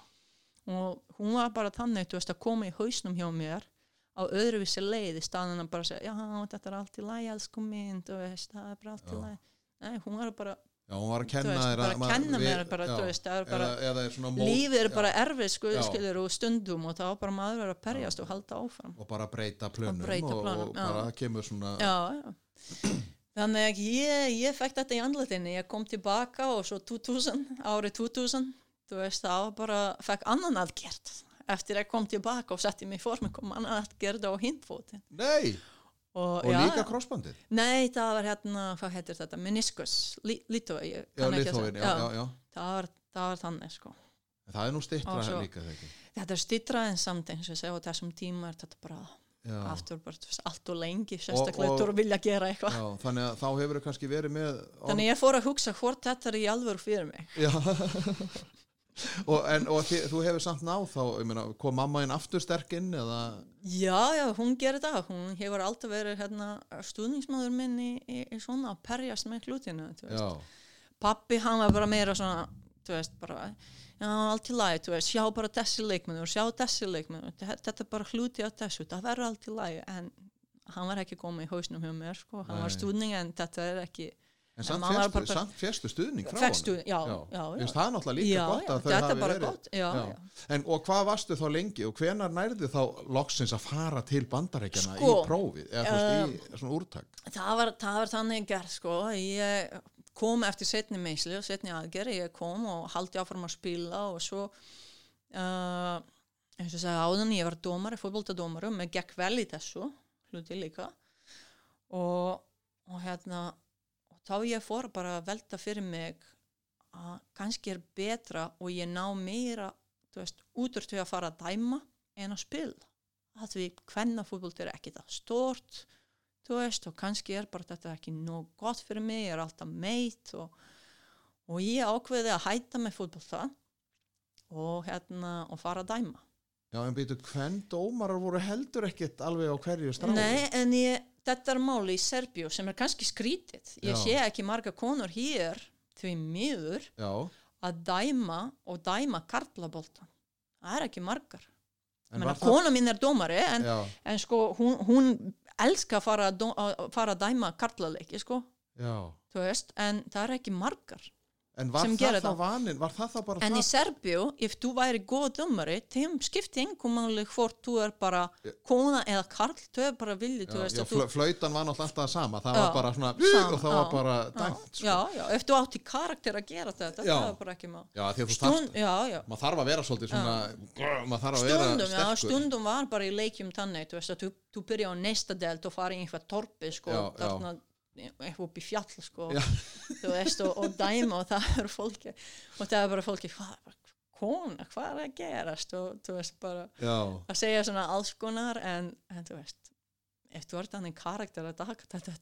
Og hún var bara þannig, þú veist, að koma í hausnum hjá mér á öðruvísi leið í staðan að bara segja, já, þetta er allt í lagi, elsku minn, þú veist, það er bara allt í Já. lagi nei, hún var bara, já, hún var að kenna veist, þér bara að maður- kenna við- mér bara, já, veist, er bara eða, eða er lífið er já, bara erfið, Já. skilur, og stundum og þá bara maður að perjast og halda áfram og bara breyta plönum breyta og, plönum, og já. bara kemur svona já, já. þannig að ég, ég fekk þetta í andletinni ég kom tilbaka og svo 2000 árið 2000 þú veist var bara, fekk annan aðgerð eftir að ég kom tilbaka og setti mig fór mig kom annan aðgerð á hindfótin nei, og, og já, líka krossbandið? Nei það var hérna, hvað heitir þetta? Meniskus, lító já, liðtóin, já, já, já Það, var, það var þannig sko. Það er nú stittra Og svo- líka þegar þetta er stýtrað en samt eins og segja á þessum tíma er þetta bara aftur bara allt og lengi sérstaklega og- þú vilja gera eitthvað. Já, þannig að þá hefur þau kannski verið með þannig ég fór að hugsa hvort þetta er í alvöru fyrir mig. Já og, en, og þi, þú hefur samt náð þá ég meina, kom mamma inn aftur sterk inn eða? Já, já, hún gerir það. Hún hefur alltaf verið hérna, stuðningsmaður minn í, í, í svona að perjast með já, Pappi, hann var bara meira svona, þú veist, bara, já, allt í lagi, þú veist, sjá bara þessi leikmennur, sjá þessi leikmennur, þetta er bara hluti af þessu, það verður allt í lagi, en hann var ekki komið í hausnum hjá mér, sko, hann var Nei. stuðning, en þetta er ekki, en samt férstu, samt férstu stuðning frá honum. já, já, já. Finnst það náttúrulega líka já, gott já, að þau þetta hafi er bara verið gott, já, já. En, og hvað varstu þá lengi og hvenar nærði þá loksins að fara til bandarækjana Sko, í prófið? Eða þú veist í svona úrtak? Það var, það var þannig gerð sko. Ég kom eftir setni meisli og setni aðgerð, ég kom og haldi áfram að spila og svo uh, eins og sagði áðan ég var dómari, fótboltadómari og mér gekk vel í þessu hluti líka. Og, og hérna þá ég fór bara að velta fyrir mig að kannski er betra og ég ná meira veist, út úr því að fara að dæma en að spila að því hvenna fútbolt er ekki það stort veist og kannski er bara þetta ekki nóg gott fyrir mig, ég er alltaf meitt og, og ég ákveði að hætta með fútbolta og hérna og fara að dæma Já, en býtu, hvern dómarar voru heldur ekkert alveg á hverju strái? Nei, en ég, þetta er máli í Serbíu sem er kannski skrítið. Ég Já. sé ekki marga konur hér því miður Já, að dæma og dæma karlabolta það er ekki margar. Kona mín er dómari en, en sko hún, hún elska að fara að, dó, að fara að dæma karlaleiki sko. Veist, en það er ekki margar En var það þá vanin, var það þá bara En í það? Serbíu, ef þú væri góð dömari, þeim skipti engum máli hvort þú er bara kona eða karl, þau er bara þú... fl flautan var náttúrulega alltaf sama, það Já, var bara svona, sama, og það var já, bara Já, dæmt, sko. já, já, ef þú átti karakter að gera þetta, það er bara ekki má. Stund, maður þarf að vera svolítið svona, maður þarf að vera Stundum, já, sterkur. stundum var bara í leikjum þannig, þú veist að þú, byrja á næsta delt og fara í einhver torpi, sko, þarna, eitthvað upp í fjall, sko, þú veist, og, og dæma og það er fólki, og það er bara fólki, hvað, kona, hvað er að gerast, og þú veist, bara, Já, að segja svona alls konar en, en þú veist ef þú ert þannig karakter að taka þetta er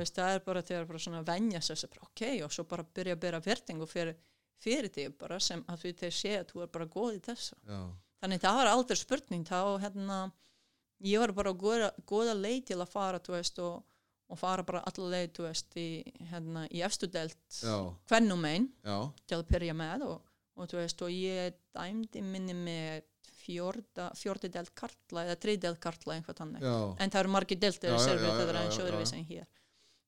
veist, það er bara þegar bara svona venja bara ok, og svo bara byrja að bera vertingu fyrir, fyrir því bara sem að því þeir sé að þú er bara góð í þessu. Já. þannig það var aldrei spurning þá hérna, ég var bara góða, góða leið til að fara, þú veist, og, og fara bara alla leið, þú veist, í, hérna, í efstu delt Já, hvernum einn til að byrja með og, og þú veist og ég dæmdi minni með fjórdi delt kartla eða þriði delt kartla einhvern þannig. Já, en það eru margir deltir í já, servi já, þetta er eins og já. öðruvísi en hér.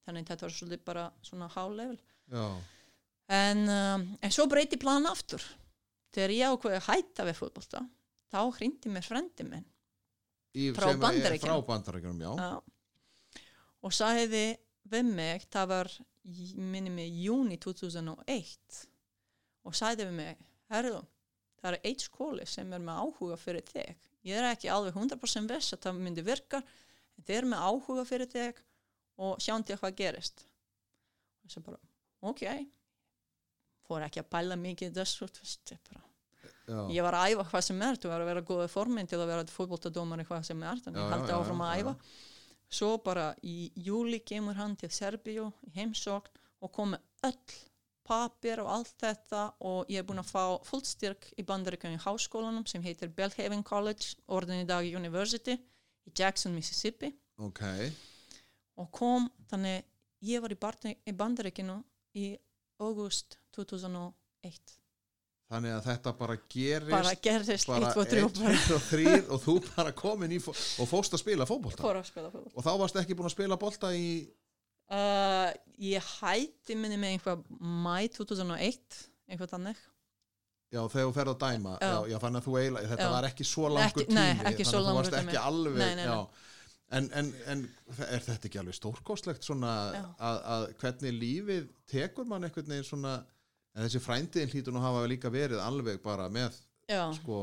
Þannig þetta var svolítið bara svona hálefil já, en, um, en svo breyti plan aftur. Þegar ég ákveði að hætta við fótbolta þá hrindi mér frendi minn Frá sem Bandaríkjunum. Frá bandarækjunum, já. Já. Og sagði við mig það var í- minni mig júni 2001 og sagði við mig herðu, það er eitt skóli sem er með áhuga fyrir þig. Ég er ekki alveg 100% viss að það myndi virka en þeir eru með áhuga fyrir þig og sjáum til hvað gerist. Og svo bara, ok. Fór ekki að pæla mikið í þessu veist, ég bara Já, ég var að æfa hvað sem er, þú var að vera góða formin til að vera fótboltadómar hvað sem er þannig Já, ég haldi já, áfram að já, æfa svo bara í júli kemur hann til Serbíu í heimsókn og kom með öll papir og allt þetta og ég er búin að fá fullstyrk í bandaríkjum í háskólanum sem heitir Belhaven College, orðin í dag University í Jackson, Mississippi. Ok, og kom, þannig ég var í, í bandaríkinu í august 2001 þannig að þetta bara gerist bara gerðist 1, 2, 3 og bara 1, 2, 3 og þú bara komin í og fóst að spila fótbolta og þá varst ekki búin að spila bolta í Uh, ég hætti minni með einhvað mæ 2001 einhvað þannig já, þegar þú ferð að dæma já. Já. Já, að þú eiginlega, þetta Já. var ekki svo langur tími nei, þannig að þú varst ekki alveg Nei, nei. En, en, en er þetta ekki alveg stórkostlegt svona að hvernig lífið tekur mann einhvern veginn svona en þessi frændiðin hlýtur nú hafa líka verið alveg bara með já, sko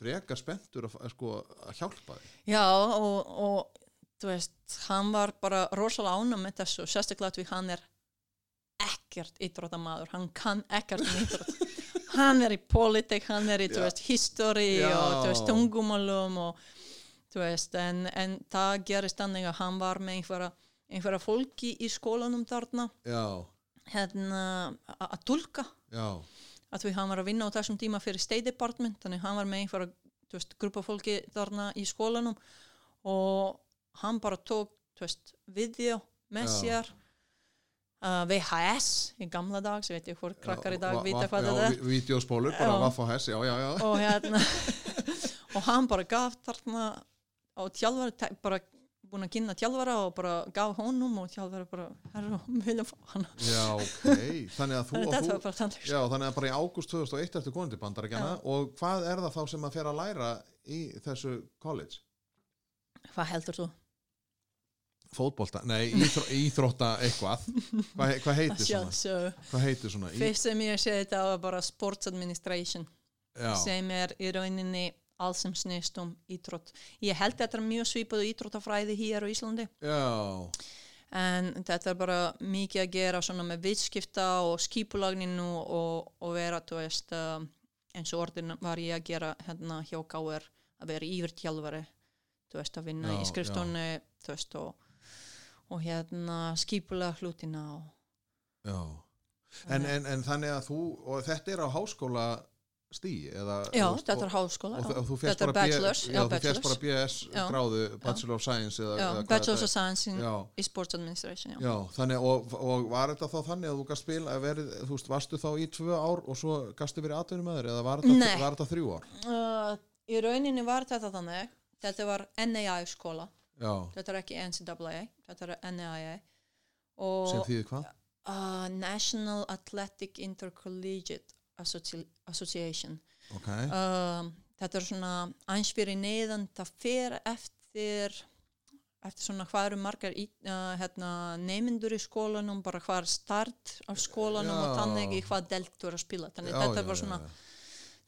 frekar spenntur að, sko, að hjálpa þig já og, og þú veist, hann var bara rosalega ánum með þessu, sérstaklega því hann er ekkert íþróttamaður. Hann kann ekkert um íþrótt. Hann er í politik, hann er í Já. og veist, tungumálum og þú veist, en, en það gerist þannig að hann var með einhverja, einhverja fólki í skólanum þarna. Já, hérna að tulka já, að því hann var að vinna á þessum tíma fyrir State Department þannig hann var með einhverja grúpa fólki þarna í skólanum og hann bara tók video með sér uh, VHS í gamla dags, ég veit ég hvort krakkar í dag vita va- hvað þetta er. vi- Vídeóspólur, bara vaff og hérna og hann bara gaf þarna á tjálfari, te- bara búin að kynna tjálfara og bara gaf honum og tjálfari bara, herru, við viljum fá hann Já, ok, þannig að þú þannig þetta þú Já, þannig að bara í ágúst 2001 ertu komin til bandarækjana og hvað er það þá sem að fer að læra í þessu college? hvað heldur þú? Fótbolta, nei, íþró, íþrótta eitthvað hvað, hvað heitir svona? Hvað heitir svona? Fyrst sem ég sé þetta var bara sports administration já, sem er í rauninni allt sem snýst um íþrótt. Ég held þetta er mjög svipaðu íþróttafræði hér á Íslandi já, en þetta er bara mikið að gera svona með vitskipta og skipulagninu og, og vera, veist, uh, eins og orðin var ég að gera hérna hjá Gáir að vera yfirtjálfari, að vinna Já, í skrifstónu, og, og hérna skipulag hlutina og já. En, en, en þannig að þú, og þetta er á háskóla stíi, eða Já, veist, þetta er háskóla. og, og þú férst bara bara bachelors. BS Já. gráðu, Bachelor of Science eða, Já, eða Bachelor of Science in, í Sports Administration, já. Já, þannig, og, og var þetta þá þannig að þú gast spila, verið, þú veist, varstu þá í tvö ár og svo gastu verið atvinnum með þér eða var þetta, var þetta þrjú ár? Uh, í rauninni var þetta þannig, þetta var NAI skóla, Já, þetta er ekki NCAA, þetta er NAI sem þýðir hvað? uh, National Athletic Intercollegiate Association. Ok, um, þetta er svona aðeins fyrir neðan það fer eftir eftir svona hvað eru margar í, uh, hérna, neymindur í skólanum bara hvað er start af skólanum og Já. þannig í hvað delt þú er að spila. Þannig Já, þetta já, svona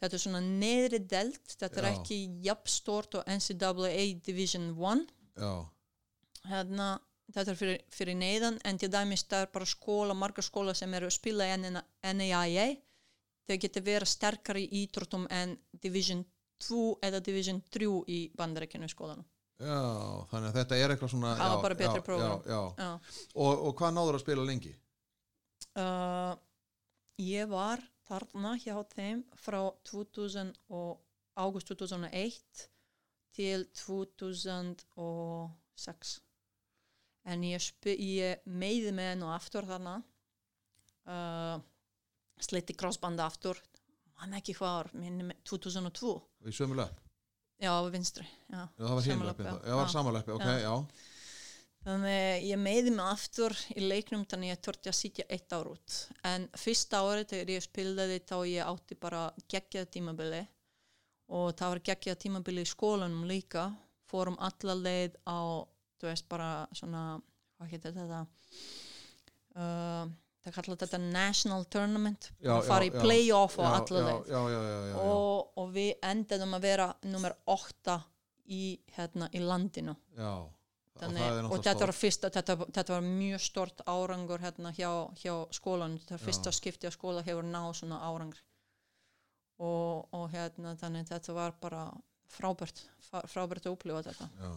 þetta er svona neðri delt þetta er ekki jafn stort og NCAA Division 1 já, hérna, þetta er fyrir, fyrir neðan en til dæmis það er bara skóla, margar skóla sem eru að spila NAIA þau getur verið sterkari í ídróttum en Division 2 eða Division 3 í bandarækjunu skólanum. Já, þannig að þetta er eitthvað svona Það var bara betri prógram. Og, og hvað náður að spila lengi? Uh, ég var þarna hjá þeim frá 2000 og águst 2001 til 2006 en ég, ég meiði með henn og aftur þarna. Uh, slitti crossbanda aftur mann ekki minni mig 2002 Í sömu löp? já, vinstri já. Það var. Já, það var samanlöp, ok, Já. já. Þannig ég meiði mig aftur í leiknum þannig ég þurfti að sitja eitt ár út. En fyrsta árið þegar ég spilaði þá ég átti bara geggjað tímabili og það var geggjað tímabili í skólanum líka. Fórum alla leið á, þú veist bara svona, hvað heitir þetta? Uh, það kallar þetta National Tournament. Já, að fara já, í playoff og Já, alla já, leið. Já, já, já, já, já. Og, og við endaðum að vera nummer 8 í, hérna, í landinu. já. Þannig, og, náttúrulega þetta var fyrsta, þetta, þetta var mjög stort árangur hérna hjá, hjá skólan þetta fyrsta skipti að skóla hefur náð svona árangur og, og hérna þannig þetta var bara frábært frá- frábært að upplifa þetta Já.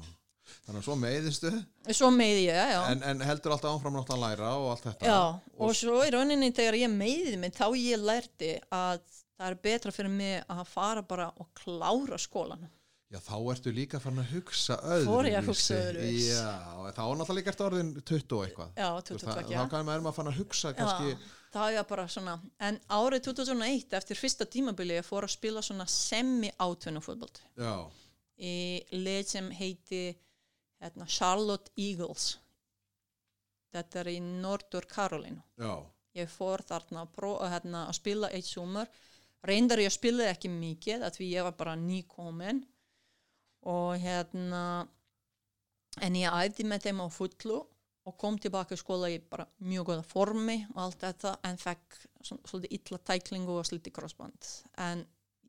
Þannig að svo meiðistu, svo meiði ég, já en, en heldur alltaf áfram náttúrulega að læra og allt þetta. já, og svo í rauninni þegar ég meiði mig þá ég lærti að það er betra fyrir mig að fara bara og klára skólan Já, þá ertu líka farin að hugsa öðru. Fór ég að hugsa öðruvísi. Já, þá er náttúrulega líka eftir orðin 20 og eitthvað. já, Þú veist, 22, það- já Þá kannum maður að fara að hugsa kannski, Já, það er bara svona en árið 2001 eftir fyrsta tímabili ég fór að spila svona semi-átvinnufotboll já, í leið sem heiti hérna, Charlotte Eagles. Þetta er í Nordur Karolínu. Já, ég fór þarna að, pró, hérna, að spila eitt sumar. Reyndar ég spilaði ekki mikið að því ég var bara nýkomin. Og hérna en ég æfði með þeim á fullu og kom tilbaka í skóla í bara mjög góða formi og allt þetta en fekk svol- svolítið illa tæklingu og sliti crossband. En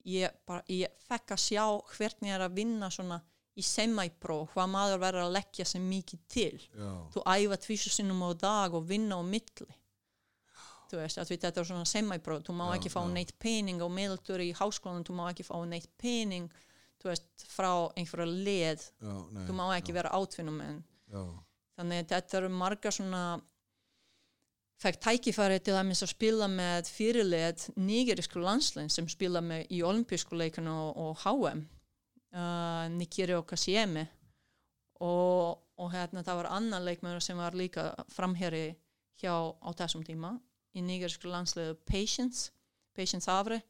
ég, bara, ég fekk að sjá hvernig er að vinna svona í semi-pro, hvað maður verður að leggja sem mikið til. Já, þú æfa tvísu sinnum á dag og vinna á milli. Þú veist, að við þetta er svona semi-pro þú má Já, ekki fá já. neitt pening á meðaltur í háskólanum, þú má ekki fá neitt pening þú veist, frá einhverja leð já, nei. þú má ekki vera átvinnum en þannig að þetta eru marga svona fekk tækifæri til að að spila með fyrirlið nýgerísku landslein sem spila með í olimpísku leikinu og, og HM uh, Nikiri og Kasiemi og, og hérna það var annan leikmur sem var líka framherri hjá á þessum tíma í nýgerísku landsliðu Patience Patience Havre.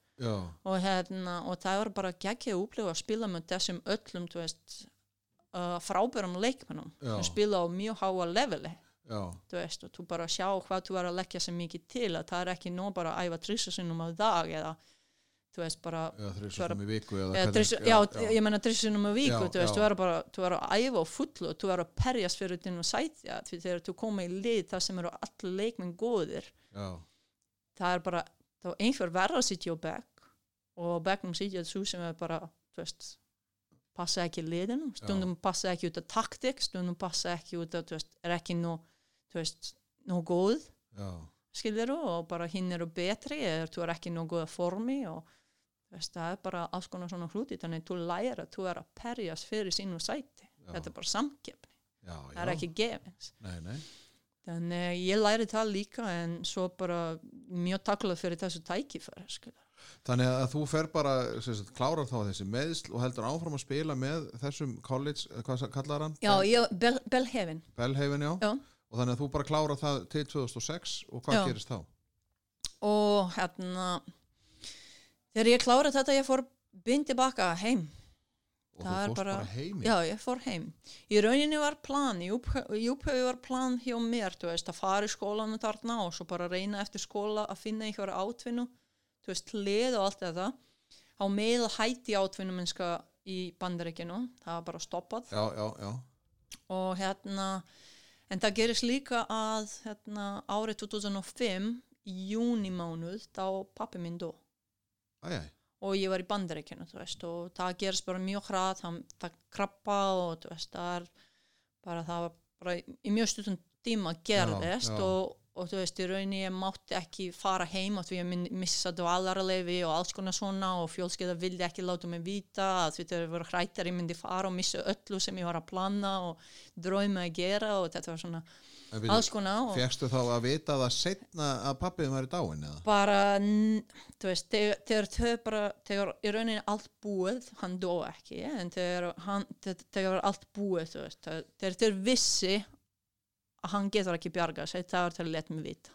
Og, hérna, og það var bara að upplifa að spila með þessum öllum veist, uh, frábærum leikmennum sem spila á mjög háa leveli. Þú veist, og þú bara sjá hvað þú er að leggja sem mikið til að það er ekki nóg bara að æfa trissusinnum á dag eða þú veist bara já, er- þrjusum í viku eða eða, hvernig- trissu, já, ég menna trissusinnum á viku Já, þú veist, já. þú er bara þú er að æfa á fullu, þú er að perjast fyrir þinn og sætja því þegar þú koma í lið það sem eru allir leikmenn góðir. Já, það er bara, þá er einhver verða að sitja á bekk og á bekknum sitja þú sem er bara, þú veist passa ekki liðinu, stundum passa ekki út af taktik, stundum passa ekki út af, þú veist, er ekki nú, þú veist nú góð, já, skilur og bara hinn eru betri eða þú er ekki nú góða formi og þú það er bara alls konar svona hluti þannig þú læra, þú er að perjast fyrir sínu sæti, Já. þetta er bara samkeppni já, það er ekki gefins nei, nei, þannig ég læri það líka en svo bara mjög taklað fyrir þessu tækifæri skilur Þannig að þú fer bara, sagt, klárar þá þessi meðsl og heldur áfram að spila með þessum college, eh, hvað kallar hann? Já, ég, Bell, Bellhaven Bellhaven, já. Já. Og þannig að þú bara klárar það til 2006 og hvað Já. gerist þá? og hérna þegar ég kláraði þetta ég fór bind tilbaka heim. Og Það þú fórst bara- bara, heimi Já, ég fór heim. Í rauninni var plan, í upphöfu var plan hjá mér, veist, að fara í skólanum þarna og svo bara reyna eftir skóla að finna einhverja átvinnu, þú veist, lið og allt þetta. Á með að hætti átvinnu minnska í bandaríkinu, það var bara stoppað. Já, já, já, og hérna, en það gerist líka að hérna, árið 2005, í júnimánuð, þá pappi minn dó Æ, æ, og ég var í bandaríkjunu þú veist og það gerist bara mjög hratt það krabba og veist það er bara það var bara í, mjög stundum tíma gerðist já. Og, og þú veist í rauninni ég mátti ekki fara heim og því ég myndi missa dvalarleifi og alls konar svona og fjölskeiða vildi ekki láta mig vita að því ég var hrættar ég myndi fara og missa öllu sem ég var að plana og drauma að gera og þetta var svona Og fegstu þá að vita það setna að pappiðin væri dáin eða? bara, þú veist, þegar, þau bara, þegar í rauninni allt búið, hann dó ekki, en þegar, þegar var allt búið, þú veist, þegar- þeir vissi að hann getur ekki bjargað sig, það var til að leta mig vita.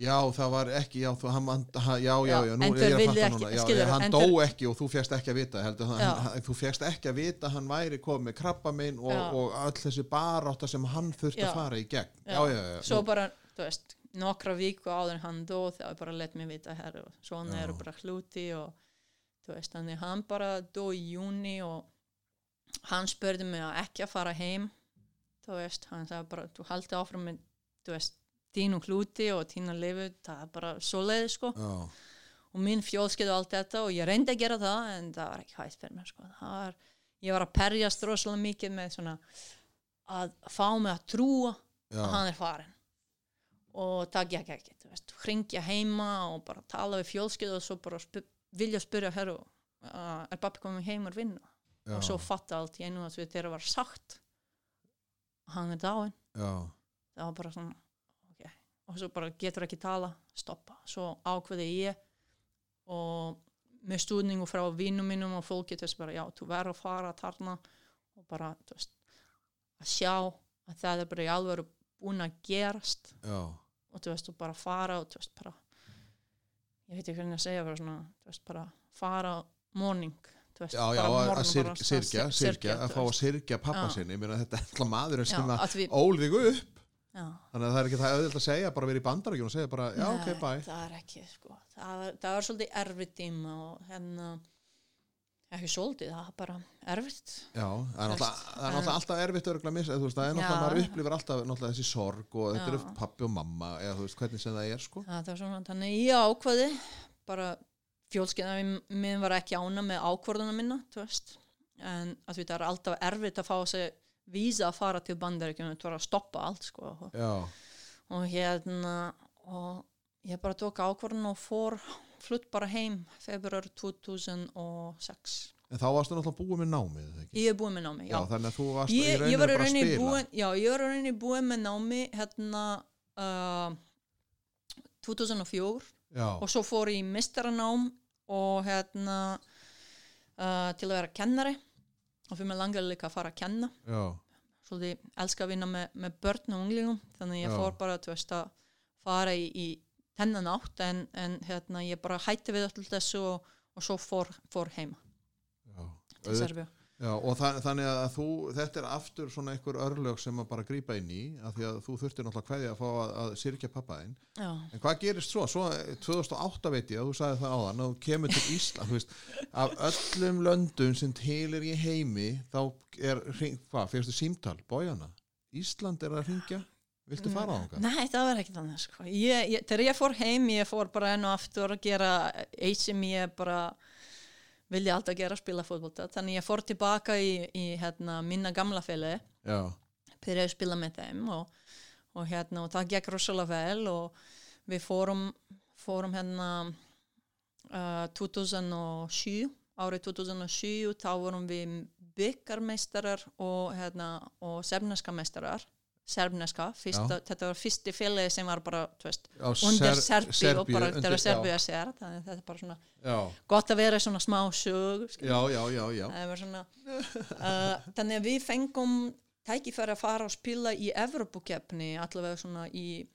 Já, það var ekki, já, þú, hann, já, já, Já, já, nú er ég að fatta núna, já, skilurðu, já, hann dó ekki og þú fjast ekki að vita, heldur, hann, þú fjast ekki að vita hann væri komið með krabba minn og, og öll þessi barátta sem hann þurfti að fara í gegn. Já, já, já. Svo nú- bara, þú veist, nokkra viku áður hann dó, það var bara leta mig vita herru, svona Já. eru bara hluti og þú veist, þannig hann bara dó í júni og hann spurði mig að ekki að fara heim þú veist, hann sagði bara þú haldi áfram með, þú veist þínu hluti og þínu lifu, það er bara svoleiði sko, Já, og minn fjólskeið og allt þetta og ég reyndi að gera það en það var ekki hægt fyrir mér sko, var ég var að perjast rosalega mikið með svona að fá mig að trúa já, að hann er farin og það gekk ekki hringja heima og bara tala við fjölskyld og svo bara spu vilja spyrja herru, uh, er pappi komið heim að vinna já, og svo fatta allt í einu að þegar var sagt hann er dáin já, það var bara svona og svo bara getur ekki tala stoppa, svo ákveði ég og með stúdningu frá vinnum mínum og fólki þess bara já, þú verður að fara þarna. Og bara, þú veist að sjá að það er bara í alveg búin að gerast. Já, og þú veist, og bara fara og þú veist, bara ég veit ekki hvernig að segja bara svona, þú veist, bara fara morning, þú veist, já, já, að morgun, að að að þú fá að veist. syrgja pappa Já. sinni, ég meina þetta er alltaf maðurinn sem að að við, ól þig upp, já, þannig að það er ekki það auðvitað að segja, bara verið í bandarækjum og segja bara, já, Nei, ok, bye. það er ekki, sko það, það var svolítið erfitt tíma og hérna ekki svolítið, það var bara erfitt Já, það er náttúrulega er alltaf erfitt örgulega missa, þú veist, það er náttúrulega, Já. maður upplifir alltaf þessi sorg og þetta eru Já. pappi og mamma, eða þú veist, hvernig sem það er, sko. það var svona, þannig ég ákvaði bara fjólskeiðan minn var ekki ána með ákvörðuna minna þú veist, en að því það er alltaf erfitt að fá sig vísa að fara til bandaríkjum, það var að stoppa allt sko, og, og hérna og ég bara tók ákvörðun og fór flutt bara heim februar 2006 en þá varstu náttúrulega búið með námið, ekki? ég er búin með námi, Já, já, þannig að þú varst í í bara að spila. búin já, ég var í rauninni búin með námi hérna uh, 2004 Já, og svo fór ég í mistaranám og hérna uh, til að vera kennari og fyrir mig langar líka að fara að kenna já, svolítið elska að vinna með, með börn og unglingum þannig ég Já. fór bara veist, að fara í, í þennan átt en, en hérna, ég bara hætti við öllu þessu og, og svo fór, fór heima já. til Serbíu Já, og það, þannig að þú, þetta er aftur svona einhver örlög sem að bara grípa inn í af því að þú þurftir náttúrulega hverja að fá að, að syrkja pappaðinn. En hvað gerist svo? Svo eh, 2008 veit ég að þú sagði það áðan þú kemur til Ísland, veist, af öllum löndum sem til er í heimi þá er, hvað, fyrstu símtal, bójana? Ísland er að ringja? Viltu fara á það? Nei, það var ekki þannig sko. ég, ég, þegar ég fór heim ég fór bara enn og aftur að gera eitt sem ég bara vilja alltaf gera, spila fótbolta. Þannig ég fór tilbaka í, í hérna, minna gamla Já, byrjaði að spila með þeim og, og, hérna, og það gekk rosalega vel og við fórum, fórum hérna uh, 2007 árið 2007 þá vorum við byggarmeistarar og, hérna, og serbneska meistarar serbneska, þetta var fyrsti félagi sem var bara, þú veist, undir Ser- Serbíu og bara undir- já. Serbíu er sér þannig að þetta er bara svona Já, gott að vera svona smá sög skilur. já, já, já, já. Það var svona, uh, þannig að við fengum tækifæri að fara og spila í Evropakeppni, allavega svona í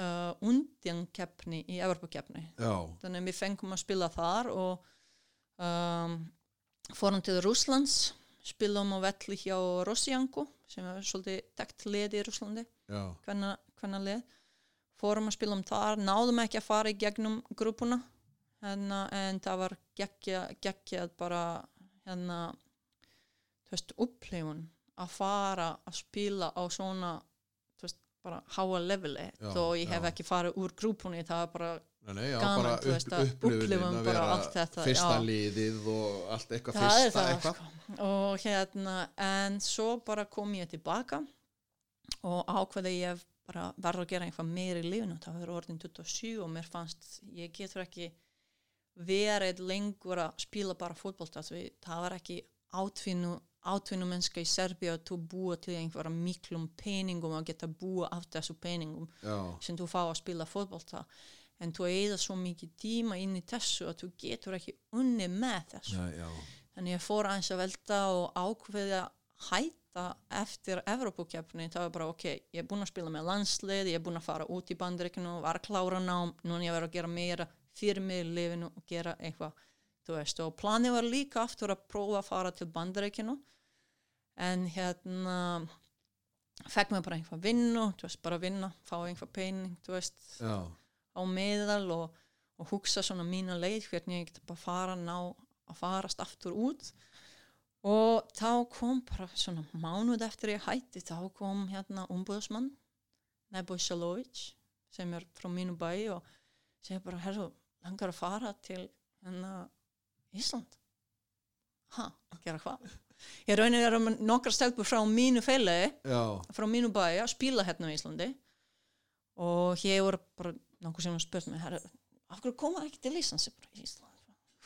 uh, undjankeppni í Evropakeppni. Þannig að við fengum að spila þar og um, fórum til Rússlands, spilum á velli hjá Rosjanko sem er svolítið dekt lið í Rúslandi hvernig lið fórum að spila um þar, náðum ekki að fara í gegnum grúpuna hérna, en það var geggja, geggjað bara hérna þú veist, upplifun að fara að spila á svona þú veist, bara háa leveli þó ég hef já. ekki farið úr grúpunni það var bara, nei, já Gaman, þú veist, að upplifum að bara allt þetta, fyrsta já. liðið og allt eitthvað það fyrsta það eitthvað sko. og hérna en svo bara kom ég tilbaka og ákveði ég bara verður að gera eitthvað meira í lífinu það var orðin 27 og mér fannst ég getur ekki verið lengur að spila bara því það var ekki átvinnu átvinnu mennska í Serbíu að þú búa til einhverja miklum peningum og geta búa af þessu peningum já, sem þú fá að spila fótbolta en þú eða svo mikið tíma inn í þessu að þú getur ekki unni með þessu. Já, já, Þannig ég fór aðeins að velta og ákveði að hætta eftir Evrópukefni. Það var bara ok, ég er búin að spila með landslið, ég er búin að fara út í bandaríkinu, var að klára nám, núna ég verið að gera meira fyrir mig í lifinu og gera eitthvað, þú veist. Og planið var líka aftur að prófa að fara til bandaríkinu en hérna fekk mér bara einhvað vinnu, þú veist, bara vinna, fá einhvað pening, þú veist, já, á meðal og, og hugsa svona mína leið hvernig ég geti bara fara ná að farast aftur út. Og þá kom bara svona mánuð eftir ég hætti þá kom hérna umbúðsmann Neboj Salovic sem er frá mínu bæ og segir bara herru, langar að fara til hérna Ísland? Ha, gera hvað? Ég raunir að vera nokkra stelpur frá mínu já, frá mínu bæi að spila hérna á Íslandi. Og ég voru bara nokkuð sem að spurt mig af hverju koma ekki til Íslands?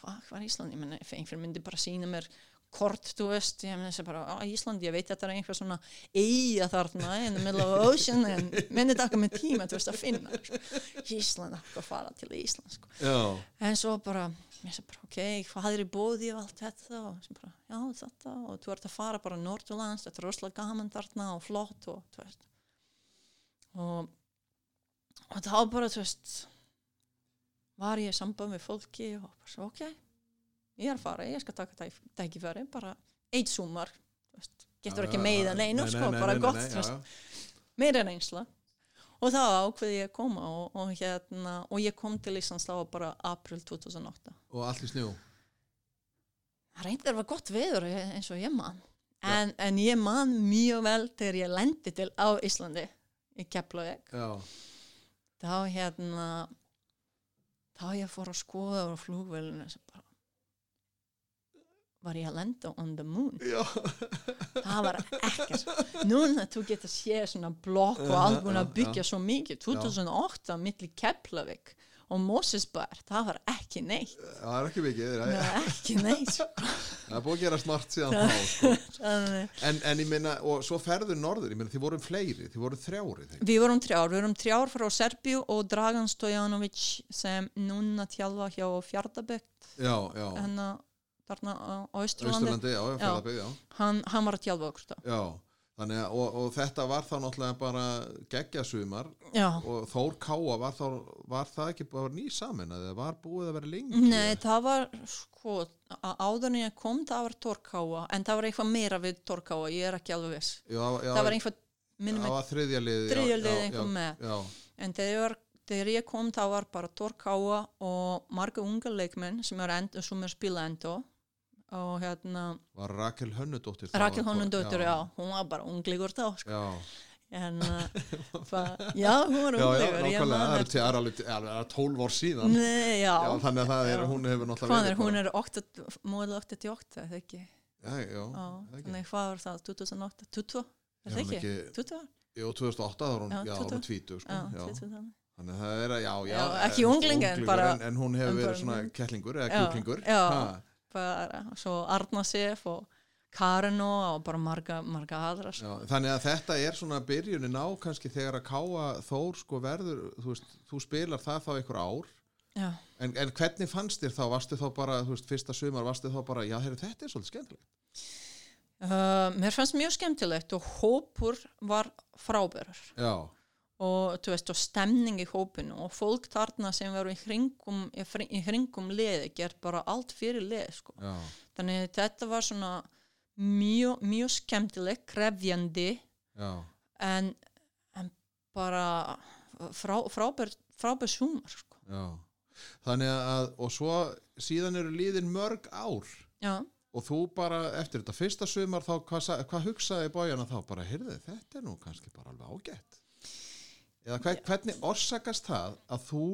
Hvað hvað er Ísland? Ef einhver myndi bara sína mér kort, þú veist, ég menna þessi bara á Ísland, ég veit þetta er einhver svona eiga þarna in the middle of ocean en minni taka með tíma, þú veist, að finna Ísland, að fara til Ísland sko. en svo bara ég sé bara, ok, hvað er í bóði og allt þetta? Og sem bara, já, þetta. Og þú ert að fara bara Norturlands, þetta er rosalega gaman þarna og flott og þú veist. Og og þá bara, þú veist var ég samband með fólki og bara svo, ok ég er að fara, ég skal taka tæk- tækifæri bara eitt veist, getur ekki meira neinu, sko, bara gott meira reynsla. Og þá ákveði ég að koma og, og hérna, og ég kom til Íslands þá bara april 2008 og allt í snjó? Það reyndar var gott veður eins og ég man. En, en ég man mjög vel þegar ég lendi til á Íslandi í Keflavík. Já, þá hérna þá ég fór að skoða á flugvelinu sem bara var ég að lenda on the moon? Já, það var ekkert. Núna þú getur séð svona blokk og allt búin að byggja svo mikið. 2008 milli Keflavík og Mosesbar, það var ekki neitt. Það er ekki mikið það er, ekki neitt sko. það er búið að gera smart síðan þá sko. En, en ég meina, og svo ferður norður ég meina, þið vorum fleiri, þið vorum þrjári. Við vorum þrjár, við vorum þrjár frá Serbíu og Dragan Stojanovic sem núna tjálfa hjá Fjardabökt já, já, hennar þarna á já. Hann, hann var að tjálfa okkur þá. Já, þannig að, og, og þetta var þá náttúrulega bara geggja sumar Já, og Þór Káa var, þá, var það ekki bara ný samin eða var búið að vera lengi nei það var sko, áður en ég kom það var Torkáa, en það var eitthvað meira við Torkáa, ég er ekki alveg viss. Já, já, það var eitthvað, minnum var þriðja liði eitthvað með. en þegar, þegar ég kom það var bara Torkáa og marga unga leikmenn sem er, end, sem er spila enda og hérna var Rakel Hönnudóttir þá Rakel að- Honundóttir, já, hún var bara unglegur þá, sko. já, En, uh, hva, já, hún var já, já, ég nákvæmlega það það er alveg það er alveg 12 ár síðan Nei, já. Já, þannig að það er, já. hún hefur náttúrulega Hvað er, hún er 8, móðil 88, eða ekki? Já, já, Já, það þannig hvað var það, 2008, 20, Er er það ekki? ekki- 20, Jú, 2008 þá var hún, Já, já, hún 20. tvítu, sko, já, já. 20 þannig. Þannig að það er að, já, já. Já, ekki en- ungling, en bara- En, hún hefur verið svona kettlingur eða Já, kjúklingur. já. Bara, svo Arna Sif og Karino og bara marga, marga aðra, sko. já. Þannig að þetta er svona byrjunin á kannski þegar að káa Þór sko verður, þú veist, þú spilar það þá einhver ár. En, en hvernig fannst þér þá? Varstu þá bara, þú veist, fyrsta sumar, varstu þá bara, já, heyrðu, þetta er svolítið skemmtilegt. Uh, mér fannst mjög skemmtilegt og hópur var frábærur. Já, og, veist, og stemning í hópinu og fólk þarna sem veru í hringum, í hringum liði gert bara allt fyrir lið sko. þannig þetta var svona mjög, mjög skemmtileg, krefjandi en, en bara frá, frábær, frábær sumar sko. þannig að, og svo síðan eru líðin mörg ár. Já, og þú bara eftir þetta fyrsta sumar þá, hvað, hvað hugsaði bójana þá? Bara, heyrðu, þetta er nú kannski bara alveg ágætt eða hver, hvernig orsakast það að þú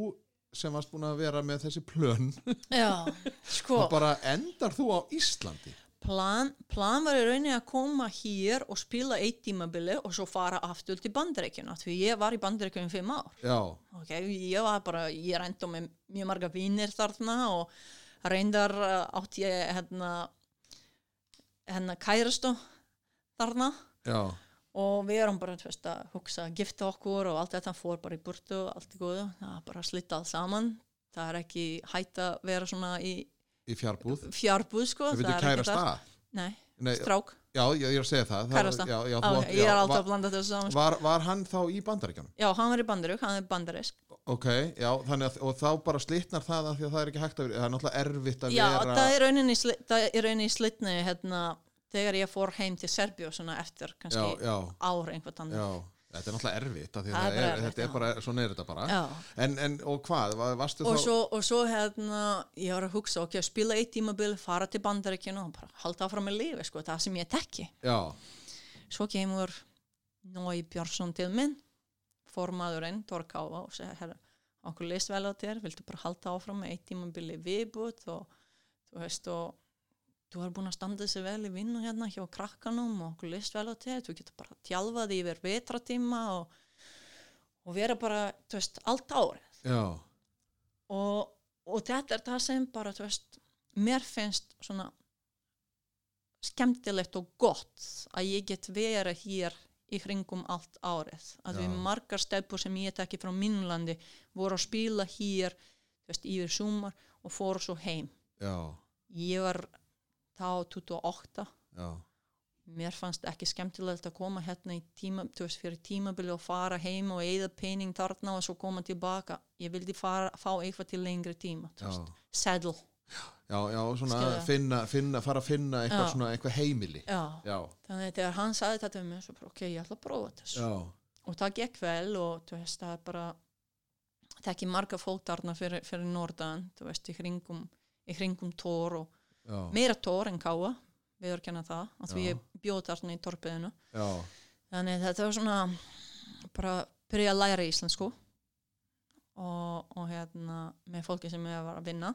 sem varst búin að vera með þessi plön já sko, og bara endar þú á Íslandi? Plan, plan var í rauninni að koma hér og spila eitt tímabili og svo fara aftur til bandaríkjuna því ég var í bandaríkjunum fimm ár. Já, ok, ég var bara, ég reyndi með mjög marga vinnir þarna og reyndar uh, átt ég hérna hérna kærastu þarna. Já, og við erum bara þú veist, að hugsa að gifta okkur og allt þetta fór bara í burtu og allt í góðu, það er bara að slita allt saman. Það er ekki hægt að vera svona í í fjárbúð? Fjárbúð sko, veitum er ekki það? Nei, Nei, strák, já, ég, ég er að segja það, það já, já, þú ok, ég er já, alltaf að blanda þessu saman sko. var, var hann þá í bandaríkjanum? já, hann var í bandarík, hann er bandarisk Ok, já, þannig að og þá bara slitnar það að því að það er ekki hægt að vera, það er náttúrulega erfitt að Já, vera það er sli- það er rauninni í slitni hérna, þegar ég fór heim til svona eftir já, kannski já, ár einhvern annan. Já, þetta er náttúrulega erfitt er er, erfitt, þetta er já. bara, svona er þetta bara. Já. en, en, og hvað, var- varstu og þá svo, og svo hérna ég var að hugsa, ok, spila eitt tímabil fara til bandaríkinu og bara halda áfram með lífi sko, það sem ég tekki já, svo kemur Nói Björnsson til minn formaðurinn, Torkáfa og segja, herra, okkur leist vel á þér viltu bara halda áfram með eitt tímabili viðbútt og þú veist og þú har búin að standa þessi vel í vinnu hérna hjá krakkanum og okkur leist vel á þér þú getur bara tjálfað yfir vetratíma og, og vera bara, veist, allt árið. Og, og þetta er það sem bara, veist, mér finnst svona skemmtilegt og gott að ég get vera hér í kringum allt árið. Að Já. við margar stefnur sem ég tekki frá minnlandi voru að spila hér veist, yfir sumar og fóru svo heim. Já, ég var þá 28 já. Mér fannst ekki skemmtilegt að koma hérna tíma, veist, fyrir tímabili og fara heim og eigða pening þarna og svo koma tilbaka. Ég vildi fara, fá eitthvað til lengri tíma þú Já. já, svona finna, finna, fara að finna eitthvað svona, eitthvað heimili. Já, já, þannig að þegar hann sagði þetta við mig ok, ég ætla að prófa þessu já, og það gekk vel og veist, það er bara það er ekki marga fólk þarna fyrir, fyrir norðan, þú veist, í kringum í kringum tór og já, meira tór en káa, við erum kenna það að því Já. ég bjóð þarna í torpiðinu já, þannig að þetta var svona bara byrja að læra íslensku og, og hérna með fólki sem ég var að vinna.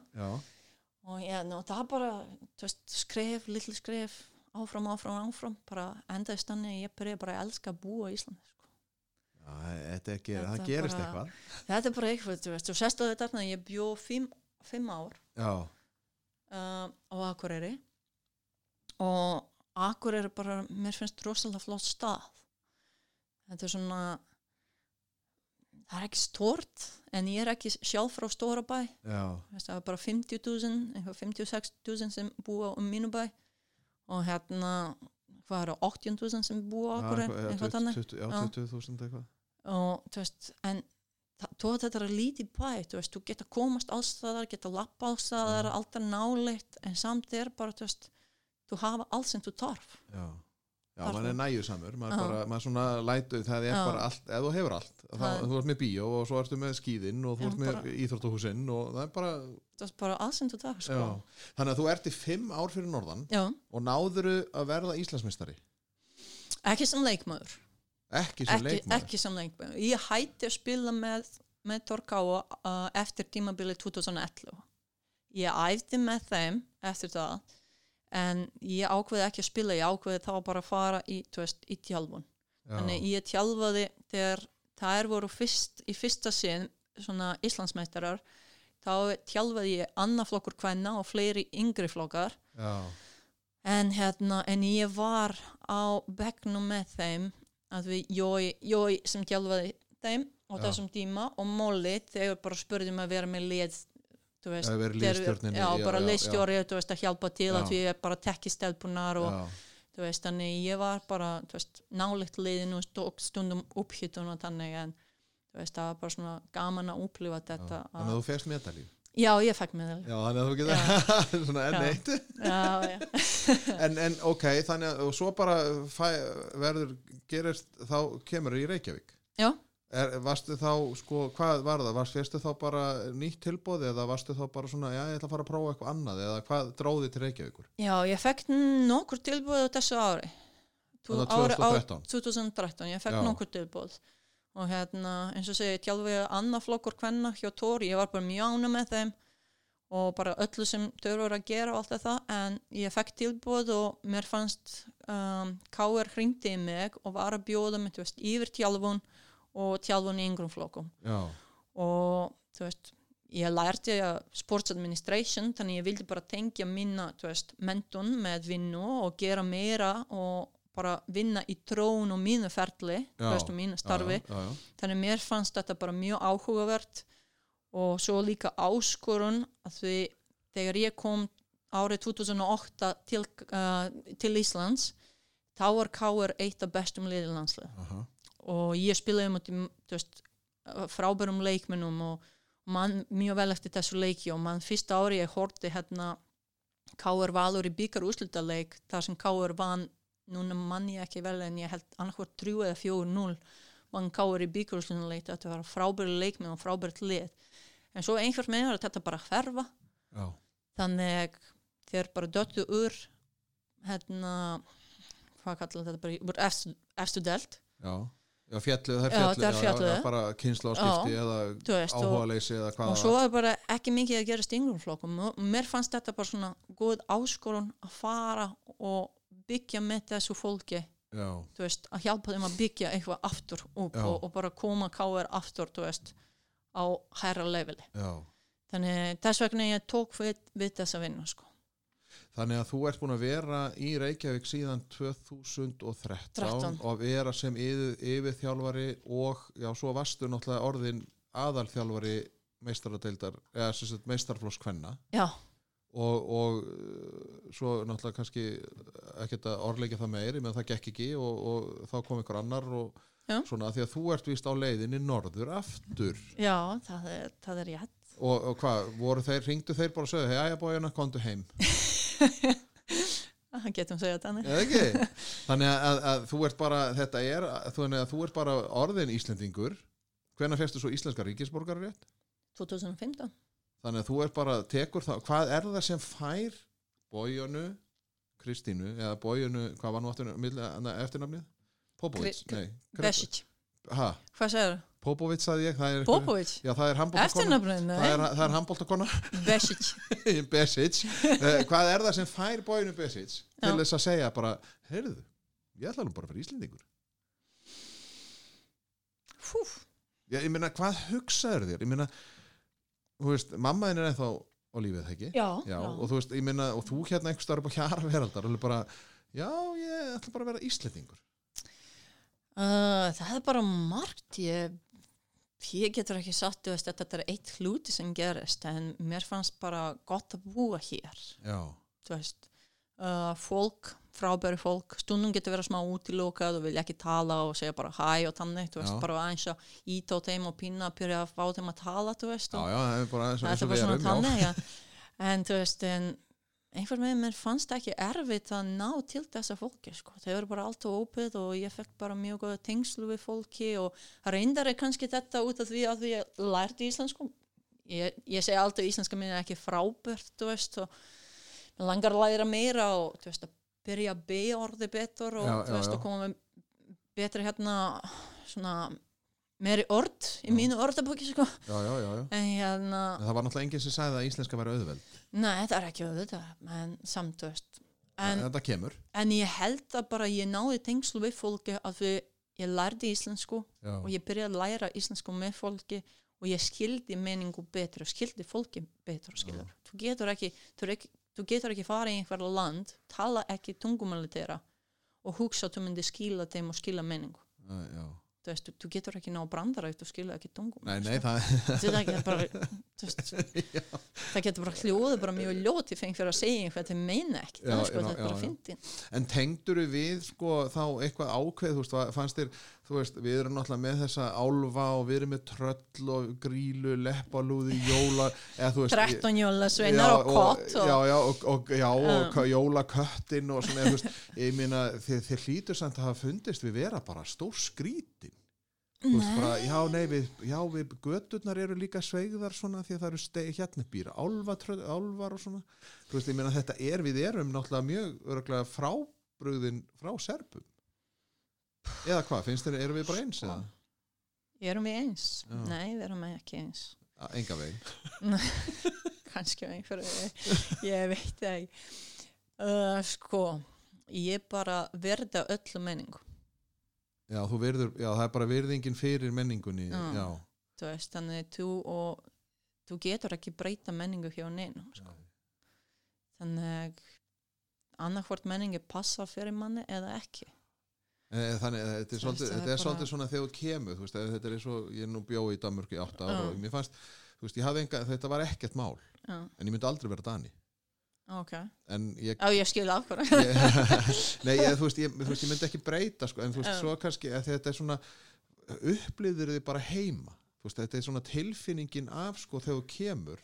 Og hérna, og það bara þú veist, skref, litlu skref áfram, áfram, áfram, bara endaðist þannig að ég byrja bara að elska að búa í Íslandi sko. já þetta er ger, Þetta gerist bara- eitthvað. Þetta er bara eitthvað, þú veist, og sérst á þetta þarna ég bjó fimm, fimm ár. Já, uh, á Akureyri. Og Akureyri bara, mér finnst rosalega flott stað. Þetta er svona það er ekki stort en ég er ekki sjálf frá stóra bæ. Já, Veist, það er bara 50.000 eitthvað 56.000 sem búa um mínu bæ og hérna hvað eru 18.000 sem búa á Akureyri eitthvað- já, eitthvað 20 þannig. 20 já, Já. 20.000 eitthvað. Og þú veist, en það- veist þetta er lítið bæ, þú veist, þú geta komast allstaðar, geta lappa allstaðar, Já. alltaf náleitt, en samt er bara, þú veist, þú hafa allt sem þú tarf. já, já mann er næjusamur maður svona lætu, það er Já. bara allt ef þú hefur allt, þá, Það- þú ert með bíó og svo ertu með skíðin og þú ert með íþróttahúsinn og það er bara Það er bara allt sem þú tarf, sko. þannig að þú ert í fimm ár fyrir norðan Já, og náðuru að verða Íslandsmeistari ekki sem leikmaður, ekki sem leikmaður ekki sem leikmaður. Ég hætti að spila með, með Torkáa uh, eftir tímabili 2011. Ég æfði með þeim eftir það, en ég ákveði ekki að spila, ég ákveði þá bara að fara í, veist, í tjálfun. Já. Þannig ég tjálfaði þegar þær voru fyrst, í fyrsta sinn svona Íslandsmeistarar þá tjálfaði ég annaflokkur kvenna og fleiri yngri flokkar já, en hérna en ég var á bekknum með þeim að við Jói, Jói sem tjálfaði þeim á þessum tíma og Molly þegar bara spurðum að vera með lið veist, verið þegar- liðsstjórninni, já, já, bara liðstjóri þú veist, að hjálpa til Já. að við bara tekki stelpunar og veist, þannig ég var bara veist, náleitt liðinu og stundum upphittun og þannig en þú veist, það var bara svona gaman að upplifa þetta þannig að þú fegst medalíu Já, ég fekk með Já, þannig að þú getur svona enn eitt. En, en ok, þannig að og svo bara fæ, verður gerist, þá kemur í Reykjavík. Já, er, varstu þá, sko, hvað var það? Varstu þá bara nýtt tilbóð eða varstu þá bara svona, já, ég ætla að fara að prófa eitthvað annað eða hvað dróði til Reykjavíkur? Já, ég fekk nokkur tilbúið á þessu ári. Ári- á- 2013? 2013, ég fekk Já. nokkur tilbúið. Og hérna, eins og segi, tjálfið annað flokkur hvenna hjá Tóri, ég var bara mjög ána með þeim og bara öllu sem voru að gera og allt þetta, en ég fekk tilbúið og mér fannst um, K.R. hringdi í mig og var að bjóða mig, þú veist, yfir tjálfun og tjálfun í yngrum flokkum. já, og þú veist ég lærti að sports administration þannig ég vildi bara tengja minna þú veist, mentun með vinnu og gera meira og bara vinna í trón og mínu ferli og mínu starfi já, já, já. þannig mér fannst þetta bara mjög áhugavert og svo líka áskorun að því þegar ég kom árið 2008 til, uh, til Íslands þá var Káur eitt af bestum liðið landslið Aha. og ég spilaði um veist, frábærum leikmennum og mann mjög vel eftir þessu leiki og mann fyrsta ári ég horti hérna K.R. Valur í byggar úrslutaleik þar sem K.R. vann núna mann ég ekki vel en ég held annarkvort 3 eða 4-0 vann K.R. í byggar úrslutaleik þetta var frábæri leikmenn og frábært lið. En svo einhvert með að þetta bara hverfa. Já, þannig þeir bara döttu úr hérna hvað kallar þetta bara, úr efstu, delt já. Já, fjallu, það er Já, fjallu, það er fjallu. já, bara kynsla á skipti eða Þú veist, og- áhuga leysi eða hvað og svo er bara ekki mikið að gerast í yngrum flokkum og mér fannst þetta bara svona góð áskorun að fara og byggja með þessu fólki veist, að hjálpa þeim að byggja eitthvað aftur upp og, og bara koma káir aftur veist, á hærra leveli já. Þannig þess vegna ég tók við, við þessa vinnu sko. Þannig að þú ert búin að vera í Reykjavík síðan 2013 13. og vera sem yfir, yfirþjálfari og já, svo varstu náttúrulega orðin aðalþjálfari meistaradeildar, eða sem sagt meistarflokks kvenna. Já, og, og uh, svo náttúrulega kannski ekkert að orðleika það meiri menn það gekk ekki og, og þá kom ykkur annar og Já. svona því að þú ert vist á leiðinni norður aftur. Já, það er, það er rétt. Og, og hvað, voru þeir, ringdu þeir bara og sögðu, hei, bójana, komdu heim. Það getum segja þannig. Eða ekki? Þannig að, að, að þú ert bara þetta er, þannig að þú ert bara orðin Íslendingur. Hvenær fyrstu svo íslenska ríkisborgar rétt 2015 þannig að þú ert bara, tekur það hvað er það sem fær bójunu Kristínu, eða bójunu hvað var nú eftirnafnið? Popovic, ha, hvað segir Popovic sagði ég, það er Popovic, já, það er handbóltakona eftirnafnið það er, nei, það er handbóltakona Besic. Besic. Uh, hvað er það sem fær bójunu Besic til þess að segja bara, heyrðu ég ætla nú bara að vera Íslendingur. Fúf, Já, ég meina, hvað hugsaður þér? Ég meina, þú veist, mamma þinn er ennþá á lífið, ekki? já, Já, og þú veist, ég meina, og þú hérna einhvers upp á hjara veraldar, og bara, já, ég ætla bara að vera Íslendingur. Uh, það er bara margt ég, ég getur ekki sagt þú veist, þetta er eitt hluti sem gerist en mér fannst bara gott að búa hér Já, þú veist uh, fólk, frábæri fólk stundum getur verið smá útilokað og vilja ekki tala og segja bara hæ og þannig þú veist, Já. bara eins og ít á þeim og pinna að byrja að fá þeim að tala þú veist, já, og já, það er bara eins og, það er og bara svona erum, já. en þú veist, en einhver með mér fannst ekki erfitt að ná til þessa fólki sko. þau eru bara alltaf ópið og ég fekk bara mjög góða tengslu við fólki og reyndar er kannski þetta út af því að ég lærti íslensku ég, ég segi alltaf íslenska minni er ekki frábært þú veist og langar að læra meira og þú veist að byrja að beigja orði betur og Já, já, veist að koma með betri hérna svona meiri orð í Já. mínu orðabóki sko en hérna En það var náttúrulega enginn sem sagði að íslenska væri auðveld. Nei, það er ekki auðvitað, en samt, veist. En, En en ég held að bara ég náði tengslu við fólki að við, ég lærði íslensku og ég byrjaði að læra íslensku með fólki og ég skildi meningu betur og skildi fólki betur. Þú getur ekki, þú, er ekki, þú getur ekki fara í einhver land, tala ekki tungumáli þeirra og hugsa að þú myndi skila þeim og skila meningu. já, já. Þú veist, þú, þú getur ekki ná brandara ef þú skila ekki tungumál. Nei, nei, það, bara, það getur bara hljóðu bara mjög ljót í feng fyrir að segja eitthvað þetta meina ekki, það er sko, já, þetta er bara fyndin En tengdur við sko þá eitthvað ákveð, þú veist, fannst þér, þú veist, við erum náttúrulega með þessa álfa og við erum með tröll og grílu, leppalúði, jóla, eða þú veist, 13 jóla sveinar Já, og kott og, já, já, og, og, já, og kö- jólaköttin og svona, þú veist, ég meina, þið, þið hlýtur samt að hafa fundist við vera bara stór skrítin. Þú veist, bara, já, nei, við, já, við göturnar eru líka sveigðar svona því að það eru steg, hérna býra álfa, tröll, álfar og svona. Þú veist, ég meina, þetta er, við erum náttúrulega mjög örgulega frábrugðin frá serpum. Eða hvað, finnst þér, erum við bara eins eða? erum við eins? Já. Nei, við erum ekki eins Enga veginn. kannski á einhverju ég veit það ekki uh, sko ég bara verða öllu menningu Já, þú verður, já, það er bara virðingin fyrir menningunni, Já. já. þú veist, þannig þú og þú getur ekki breyta menningu hjá neinu sko. þannig annarkvort menningi passar fyrir manni eða ekki Þannig að þetta er svolítið, er þetta er svolítið svona þegar þú kemur, þú veist, þetta er eins og ég nú bjói í Danmörku í átta ára Já. og mér fannst, veist, ég enga, þetta var ekkert mál, en ég myndi aldrei vera Dani. ok. En ég, já, ég skil af hverju ég nei, ég, þú, veist, ég, þú veist, ég myndi ekki breyta, sko, en þú veist, svo kannski, þetta er svona, upplýður þið bara heima, veist, þetta er svona tilfinningin af, sko, þegar þú kemur,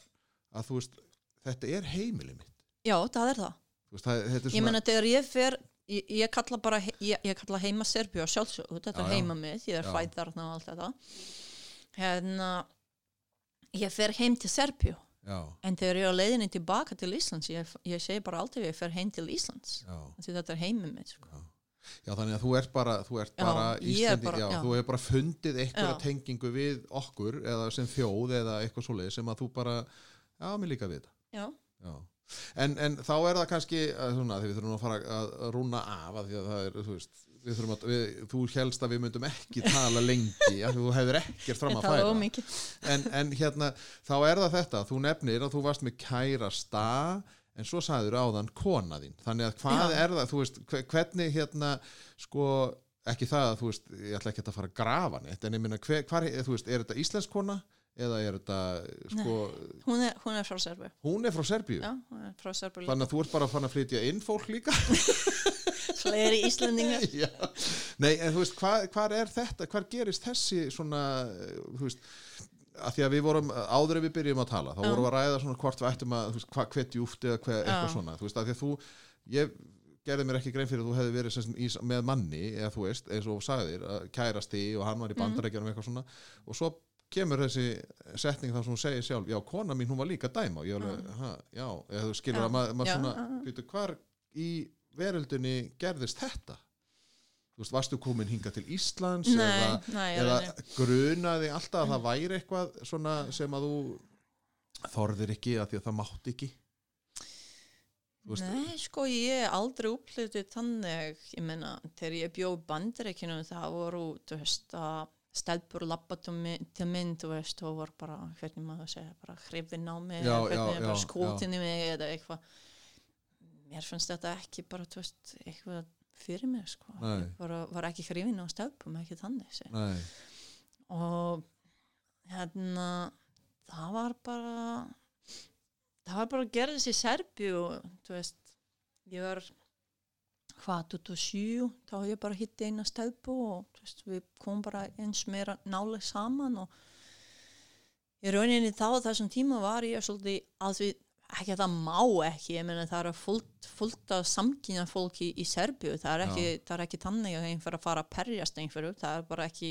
að þú veist, þetta er heimili mitt, já, það er það. Það, er ég svona, meina þegar ég fer ég, ég kalla bara ég, ég kalla heima Serbíu og sjálfsög þetta Já, já. heima mitt, ég er fætt þarna og allt þetta hérna ég fer heim til Serbíu já, en þegar ég er á leiðinni tilbaka til Íslands ég, ég segi bara alltaf ég fer heim til Íslands þetta er heimi mitt sko. Já, þannig að þú ert bara, þú ert bara Íslandi, já, þú hefur bara fundið Já. tengingu við okkur eða sem þjóð eða eitthvað svoleið sem að þú bara, já, mér líka við þetta. já, Já. En, en þá er það kannski, að, svona, við þurfum að fara að rúna af að að það er, þú veist, að, við, þú helst að við myndum ekki tala lengi, að þú hefur ekkert fram að færa. En, en hérna, þá er það þetta, þú nefnir að þú varst með kærasta, en svo sagður áðan kona þín. Þannig að hvað Já. er það, þú veist, hve- hvernig hérna, sko, ekki það að þú veist, ég ætla ekki að fara að grafa neitt, en ég minna, hvar, þú veist, er þetta íslensk kona eða er þetta, sko, hún er, hún er frá Serbíu hún er frá Serbíu? er. Þannig að þú ert bara að fara að flytja inn fólk líka? fleiri Íslandingar Já. Nei, en þú veist, hvar, hvar er þetta, hvar gerist þessi svona, eh, þú veist, að því að við vorum, áður en við byrjum að tala, þá vorum við að ræða svona hvort við ættum að, hvað hver djúft eða hver, eitthvað svona, þú veist, að því að þú, ég gerði mér ekki grein fyrir að þú hefði verið sem, í, með manni, eða þú veist, eins og sagðir, kærasti og hann var í Mhm. bandarækjanum eitthvað svona, og svo kemur þessi setning þar sem hún segir sjálf, já, kona mín, hún var líka dæma, og ég alveg, ha, já, eða þú skilur Já. að maður, Já, svona, já. býtu, hvar í veröldinni gerðist þetta? Þú veist, varstu komin hinga til Íslands nei, eða, nei, eða nei. grunaði alltaf að það væri eitthvað svona sem að þú þorðir ekki að því að það mátt ekki Nei, sko, ég aldrei upplýtið þannig, ég meina, þegar ég bjóð bandaríkinu, það voru, þú veist, að stelpur lappa til minn, þú veist, og voru bara, hvernig maður segja, bara hrifin á mig, Já, eða já, hvernig bara skótin í mig eða eitthvað. Mér finnst þetta ekki bara, þú veist, eitthvað fyrir mig, sko. Bara, var ekki hrifin á stelpum, ekki þannig, og hérna það var bara það var bara að gerðist í Serbíu þú veist ég var hvað, 27 þá hef ég bara hitti eina stelpu og veist, við komum bara eins meira nálega saman og í rauninni þá þessum tíma var ég svolítið að því ekki að það má ekki, ég meina það er fullt, fullt af samkynja fólki í, í Serbíu, það er ekki, það er ekki þannig að að fara að perjast einhverju, það er bara ekki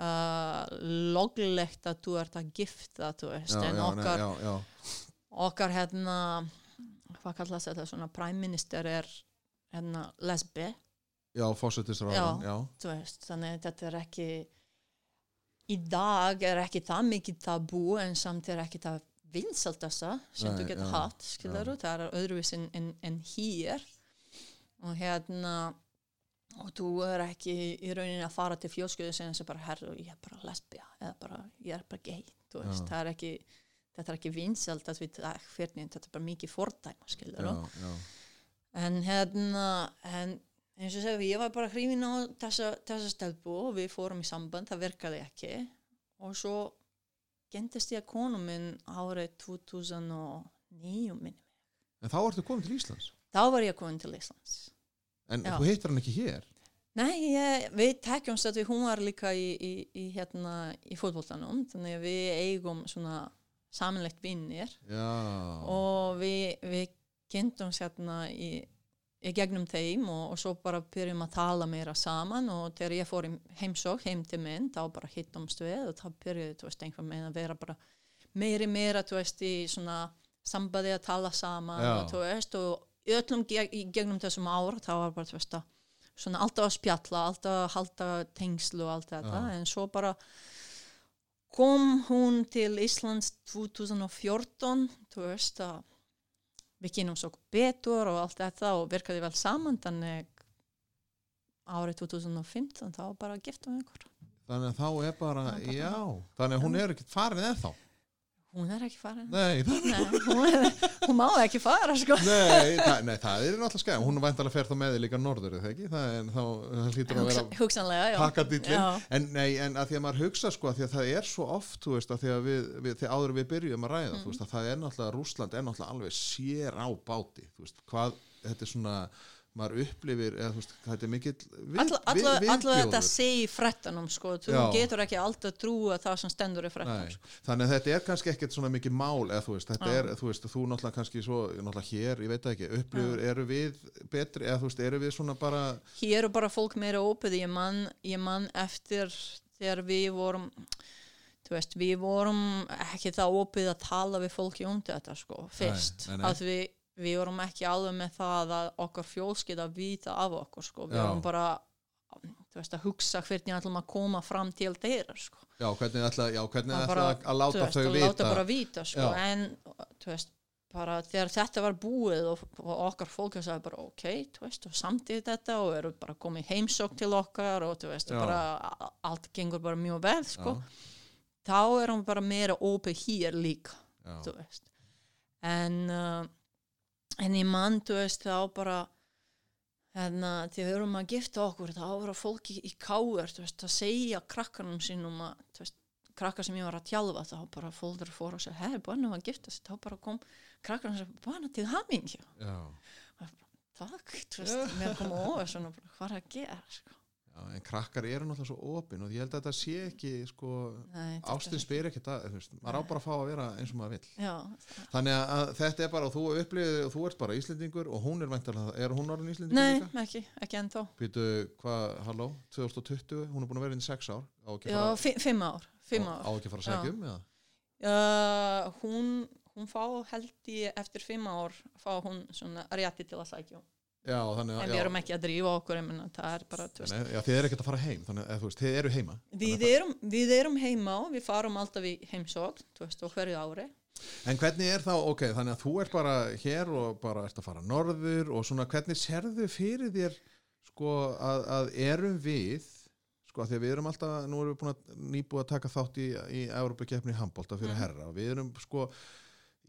uh, loglegt að þú ert að gifta, þú veist, já, en já, okkar, nei, já, okkar hérna, hvað kallast þetta, svona prime minister er hérna lesbi, já, fósettisráðan, já, þú veist, þannig að þetta er ekki í dag er ekki það mikið tabú en samt er ekki það vinsaldasta sem Nei, þú getur já, hatt, skilur það er öðruvís en, en, en hér. Og hérna og þú er ekki í rauninni að fara til fjölskyldu sem þessi bara herru, ég er bara lesbija eða bara, ég er bara gay þú veist, Já. það er ekki þetta er ekki vinsald þetta er bara mikið fordæma, skilur já, já, en hérna en eins og segja, ég var bara hrifin á þessa, þessa stelpu og við fórum í samband, það virkaði ekki og svo gentist ég konu minn árið 2009 minn. En þá ertu komin til Íslands Þá var ég komin til Íslands. En Já. þú hittar hann ekki hér Nei, ég, við tekjumst að við hún var líka í, í, í, hérna, í fótboltanum, þannig að við eigum svona samanlegt vinnir og við, við kynntum hérna í, í gegnum þeim og, og svo bara byrjum að tala meira saman og þegar ég fór heimsók heim til minn þá bara hittumst við og þá byrjuði þú veist einhver með að vera bara meiri meira þú veist í svona sambandi að tala saman Já. og þú veist og öllum geg, gegnum þessum ár þá var bara þú veist að svona alltaf að spjalla, alltaf að halda tengslu og allt þetta en svo bara kom hún til Íslands 2014 þú veist að við kynum svo betur og allt þetta og virkaði vel saman þannig árið 2015 þá bara giftum við ykkur þannig að þá er bara, já Þannig að hún er ekkert farin ennþá hún er ekki farin. Nei, Nei, hún, er, hún má ekki fara sko. Nei, það, nei, það er náttúrulega skæð Hún er væntalega fer þá með þig líka norður, það er þá, hlýtur að vera Hugsa, hugsanlega, já. pakkadýllin Já. en, nei, en að því að maður hugsa sko að því að það er svo oft veist að því að við, við þegar áður við byrjum að ræða Mm. veist að það er náttúrulega Rússland er náttúrulega alveg sér á báti veist hvað þetta er svona maður upplifir eða þú veist þetta er mikill við, Alla, alla, við, alla þetta segi frettanum sko, þú Já. getur ekki alltaf trúa það sem stendur í frettanum Nei, sko. þannig að þetta er kannski ekkert svona mikið mál eða þú veist, þetta Já. er, þú veist, þú náttúrulega kannski svo, náttúrulega hér, ég veit ekki, upplifur, eru við betri, eða þú veist, eru við svona bara, hér er bara fólk meira ópið ég man, ég man eftir þegar við vorum veist, við vorum ekki það ópið að tala við fólki um þetta sko, fyrst, nei, nei. að við við vorum ekki alveg með það að okkar fjólskið að vita af okkur sko, við Já. vorum bara veist, að hugsa hvernig ætlum að koma fram til þeirra sko. já, hvernig ætla, já, hvernig Að ætla bara, að láta veist, þau að vita, láta bara vita sko. Já. en þú veist bara þegar þetta var búið og, og okkar fólk sagði bara ok, þú veist, og samtíð þetta og eru bara komið heimsók til okkar og þú veist, Já. bara a- allt gengur bara mjög vel, sko þá erum við bara meira opið hér líka, já, þú veist en uh, en ég mann, þú veist, þá bara hérna, þegar við erum að gifta okkur þá voru fólki í káður þú veist, að segja krakkanum sínum að, þú veist, krakkar sem ég var að tjálfa þá bara fólður fór og segja, hei, börnum að gifta þá bara kom krakkarnum og segja, börnum til hamingju. Já, takk, þú veist, mér kom bara, hvað er að gera, sko en krakkar eru náttúrulega svo opin og ég held að þetta sé ekki, sko, Nei, þetta ástin er- spyr ekki það, maður á bara að fá að vera eins og maður vill. já, Þannig að- þetta er bara, og þú upplifið, og þú ert bara Íslendingur og hún er væntalega, er hún orðin Íslendingur nei, líka? ekki, ekki ennþá Býtu, hvað, halló, 2020, hún er búin að vera inn í sex ár, já, fara, fi fimm ár, fimm á, ekki fara að segja um, eða? Uh, hún, hún fá held ég eftir fimm ár fá hún svona rétti til að sækja um. Já, þannig en við erum ekki að drífa okkur er bara, Nei, já, þið eru ekkert að fara heim, þannig veist, þið eru heima. við erum, við erum heima og við farum alltaf í heimsókn þú veist, og hverju ári En hvernig er þá, ok, þannig að þú ert bara hér og bara ert að fara norður og svona hvernig sérðu fyrir þér sko að, að erum við sko að því að við erum alltaf, nú erum við búin að nýbúið að taka þátt í, í Európa-keppni í handbólta fyrir Mhm. herra og við erum sko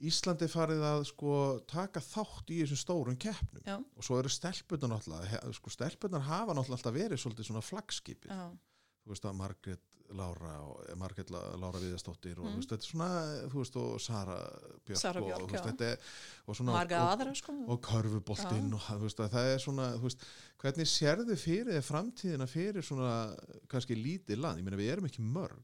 Íslandi farið að sko taka þátt í þessum stórum keppnum. Já, og svo eru stelpunar náttúrulega, sko stelpunar hafa náttúrulega alltaf verið svolítið svona flaggskipið. Já, þú veist að Margrét Lára og eh, Margrét La- Lára Viðastóttir og Mm. veist, þetta er svona, þú veist, og Sara Björk, Sara og, Björk, þú veist, er og svona, marga og, aðra sko. og körfuboltinn og veist, að það er svona, veist, hvernig sérðu fyrir framtíðina fyrir svona kannski lítið land, ég meina við erum ekki mörg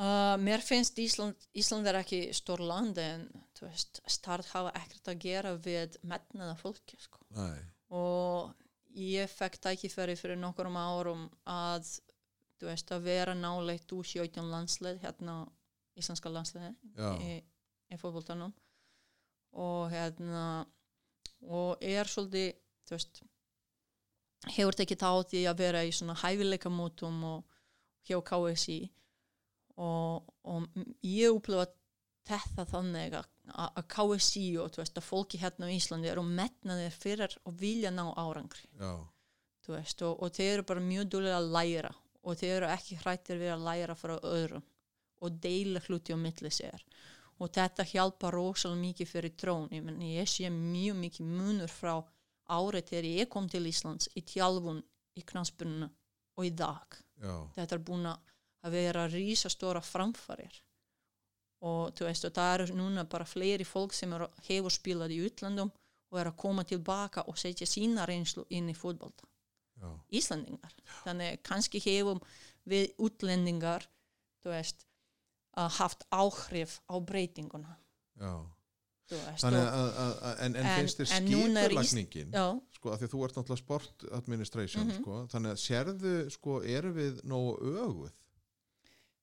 uh, mér finnst Ísland, Ísland er ekki stór land en veist, start hafa ekkert að gera við metnaða fólki sko. Og ég fekk tækifæri fyrir nokkurum árum að veist að vera náleitt úr 17 landslið hérna íslenska landsliði í, í fótboltanum. Og hérna og er svolítið veist hefur tekið þátt í að vera í svona hæfileika mótum og hjá KSI og, og ég upplifa þetta þannig að, KSI og þú veist að fólki hérna á Íslandi eru metnaðir fyrir og vilja ná árangri. Veist, og, og þeir eru bara mjög dúlega að læra og þeir eru ekki hrættir við að læra frá öðrum og deila hluti á milli sér. Og þetta hjálpa rosalega mikið fyrir trón ég, menn, ég sé mjög mikið munur frá árið þegar ég kom til Íslands í tjálfun í knansbunna og í dag. Já, þetta er búin að að vera rísastóra framfarir. Og þú veist og það eru núna bara fleiri fólk sem eru, hefur spilað í utlandum og er að koma tilbaka og setja sína reynslu inn í fótbolta. Já, Íslandingar þannig kannski hefum við útlendingar þú veist að haft áhrif á breytinguna. Já. veist Þannig að, að, að en, en finnst þér er skipulagningin sko, að því að þú ert náttúrulega sport administration Mhm. sko, þannig að sérðu, sko, eru við nógu öguð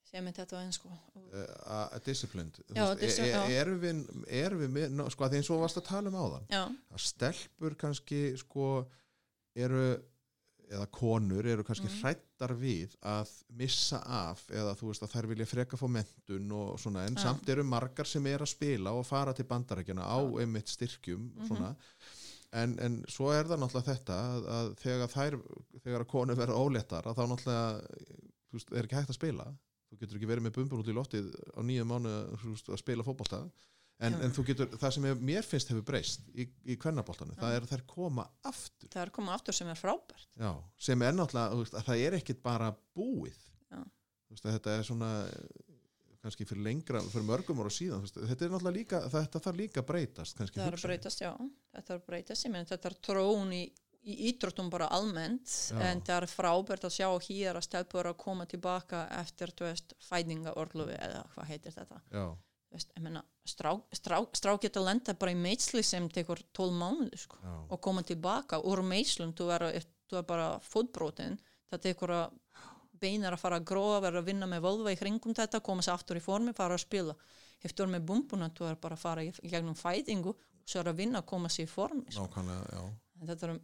sem er þetta eins sko uh, að disciplined. E- e- erum við, erum við með, ná, sko, að því eins og varst að tala um áðan já, að stelpur kannski sko eru eða konur eru kannski Mhm. hrættar við að missa af eða þú veist að þær vilja freka fá mentun og svona en Já. samt eru margar sem er að spila og fara til bandarækjana á einmitt styrkjum Mhm. svona. En, en svo er það náttúrulega þetta að, að þegar þær þegar að konur verða óléttar að þá náttúrulega veist, er ekki hægt að spila þú getur ekki verið með bumbur út í loftið á nýju mánu að spila fótbolta. En, en þú getur, það sem hef, mér finnst hefur breyst í, í kvennaboltanu, það er að þær koma aftur, það er komið aftur sem er frábært. Já, sem er náttúrulega það er ekkit bara búið. Veist, þetta er svona kannski fyrir lengra, fyrir mörgum ára síðan veist, þetta er náttúrulega líka, þetta þarf líka breytast kannski það er breytast, já, þetta er breytast ég meni þetta er trón í, í ídrottum bara almennt, Já. en það er frábært að sjá hér að stelpur að koma tilbaka eftir, fæðingaorlufi eða hvað heitir þetta? Veist, meina, strá, strá, strá geta lenda bara í meitsli sem tekur 12 mánuði sko, og koma tilbaka úr meitslum, þú er, þú er bara fótbrotin, það tekur að beinar að fara að gróa, vera að vinna með völva í kringum þetta, koma sér aftur í formi, fara að spila. Eftir með bumbuna, þú er bara að fara gegnum svo er að vinna að koma sér í formi sko. nákvæmlega, já. En þetta er,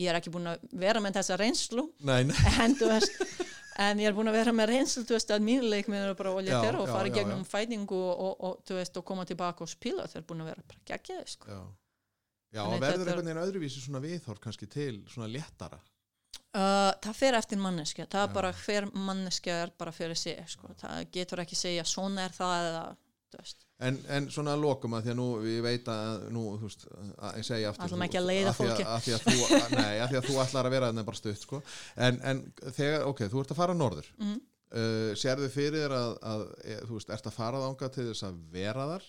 ég er ekki búin að vera með þessa reynslu. Nei, nei, en þú veist en ég er búin að vera með reynslu þú veist að mínu leikminn eru bara olja þeirra og fara í gegnum fæðingu og, og, veist, og koma tilbaka og spila. Þeir eru búin að vera bara geggjaði sko. já. Já, verður þetta er- einhvern veginn öðruvísi svona viðhorf kannski til svona léttara? Uh, það fer eftir manneskja það er bara hver manneskja er bara fyrir sig sko. það getur ekki segja svona er það eða þú veist En, en svona að lokum að því að nú ég veit að nú, þú veist, að ég segi aftur þú- ekki að því fólki. að því að þú, að, Nei, að því að þú ætlar að vera þannig bara stutt sko. en, en þegar, ok, þú ert að fara norður mm uh, sérðu fyrir þér að, að e, þú veist, ert að fara þangað til þess að vera þar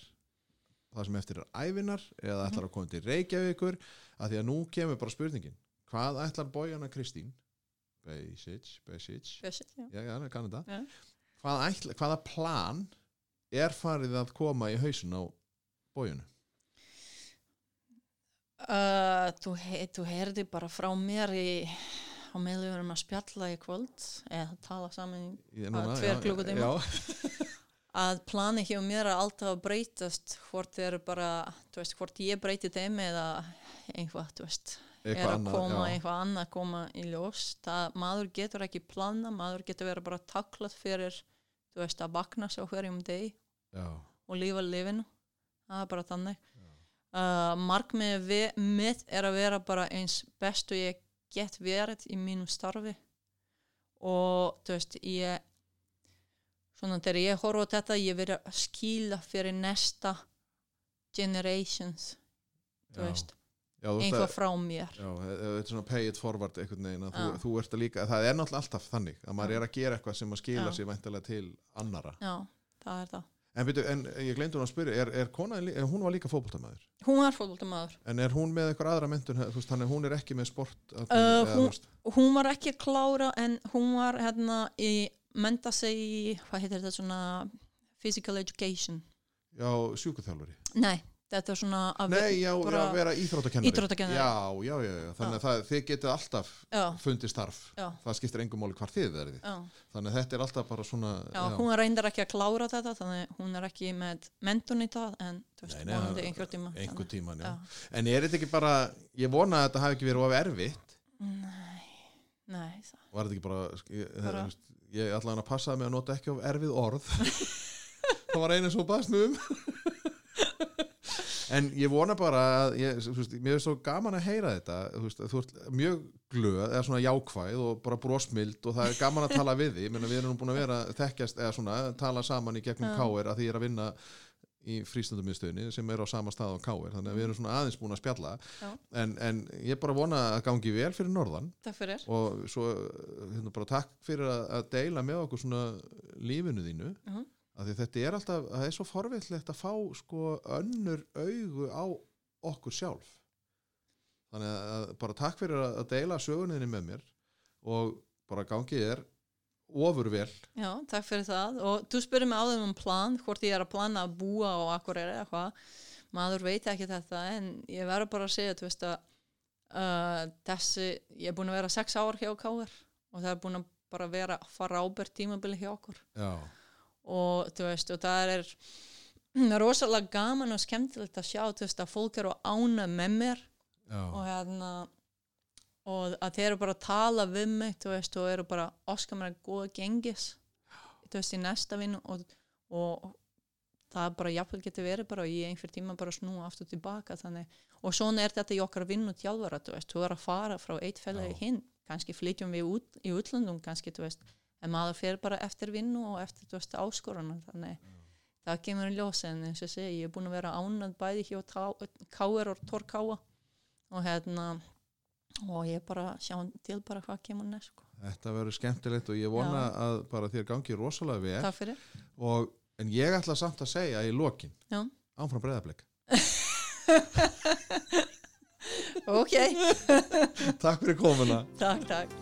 það sem eftir er ævinar eða ætlar að koma til Reykjavíkur að því að nú kemur bara spurningin hvað ætlar bójana Kristín Basic, Basic Basic, já. já, já, það kannu það Já. hvað ætla, hvaða plan er farið að koma í hausin á bójunu Uh, þú, he þú heyrði bara frá mér í, á erum að spjalla í kvöld eða tala saman í Að tveir klukkutíma? að plani hjá mér er alltaf að breytast hvort er bara, veist, hvort ég breyti þeim eða einhvað, þú veist er eitthvað að annað koma, já. eitthvað annað að koma í ljós það, maður getur ekki plana, maður getur verið bara taklað fyrir, þú veist, að bakna svo hverjum degi Já, og lífa lifinu, það er bara þannig. Uh, markmið við, mitt er að vera bara eins bestu ég get verið í mínu starfi. Og þú veist, ég svona þegar ég horfa á þetta ég verið að skýla fyrir næsta generations þú veist, einhvað að- frá mér. Já, e- e- þetta er svona pay it forward einhvern veginn þú, þú ert að líka, það er náttúrulega alltaf þannig að maður er að gera eitthvað sem að skila Já. sér væntalega til annara já, það er það En, byrju, en ég glemdi hún að spyrja, er, er konaðin, lí- hún var líka fótboltamaður? Hún var fótboltamaður. En er hún með eitthvað aðra veist, þannig að hún er ekki með sport Uh, hún- hún var ekki að klára en hún var hérna í menta sig í, hvað heitir þetta svona physical education? Já, sjúkuþjálfari nei, þetta er svona að Nei, já, já, vera íþróttakennari. Íþróttakennari. Já, já, já, já, þannig að það, þið getið alltaf fundið starf, það skiptir engum máli hvar þið verðið, þannig að þetta er alltaf bara svona já, hún reyndar ekki að klára þetta þannig hún er ekki með mentun í það en þú veist, vonandi einhver tíma einhver tíman, já. En er þetta ekki bara, ég vona að þetta hafi ekki verið of erfitt. Nei, nei það. var þetta ekki bara, ég, Bara- ég ætla hann að passa mig að nota ekki of erfið orð. Það var einu svo baðst nú um en ég vona bara að ég, veist, mér er svo gaman að heyra þetta þú, veist, þú ert mjög glöð eða svona jákvæð og bara brosmild og það er gaman að tala við því, við erum búin að vera þekkjast eða svona, tala saman í gegnum káir að því ég er að vinna í frístundamiðstöðinni sem er á sama stað á Káir þannig að við erum svona aðeins búin að spjalla. En, en ég bara vona að gangi vel fyrir norðan. Fyrir. og svo hérna, bara takk fyrir að, að deila með okkur svona lífinu þínu. Af því þetta er alltaf, það er svo forvillegt að fá sko önnur augu á okkur sjálf. Þannig að bara takk fyrir að, deila söguninni með mér og bara gangið er ofur vel. Já, takk fyrir það. Og þú spyrir mig áður um plan hvort ég er að plana að búa og akkur er eitthvað maður veit ekki þetta en ég verður bara að segja þú veist að uh, þessi, ég er búin að vera sex ár hjá Káður og það er búin að bara vera frábært tímabili hjá okkur. Já, og þú veist og það er rosalega gaman og skemmtilegt að sjá þú veist að fólk eru ána með mér. Já, og hérna og að þeir eru bara að tala við mig þú veist og eru bara oskar mér að góða gengis þú veist í næsta vinnu. Og, og það bara jafnvel getur verið bara og í einhver tíma bara snúa aftur tilbaka þannig. Og svona er þetta í okkar vinnu tjálfara þú veist, þú er að fara frá eitt félagi Já. hinn. Kannski flytjum við út í útlandum kannski þú veist, en maður fer bara eftir vinnu og eftir þú veist áskorana þannig það kemur í ljós en eins og segi, ég er búin að vera ánað bæði hjá Káir og Tór Káa og hérna og ég bara sjá til bara hvað kemur næst sko. þetta verður skemmtilegt og ég vona að bara þér gangi rosalega vel. Takk fyrir. Og, en ég ætla samt að segja í lokin Já. áfram breyðablik Ok, takk fyrir komuna. Takk, takk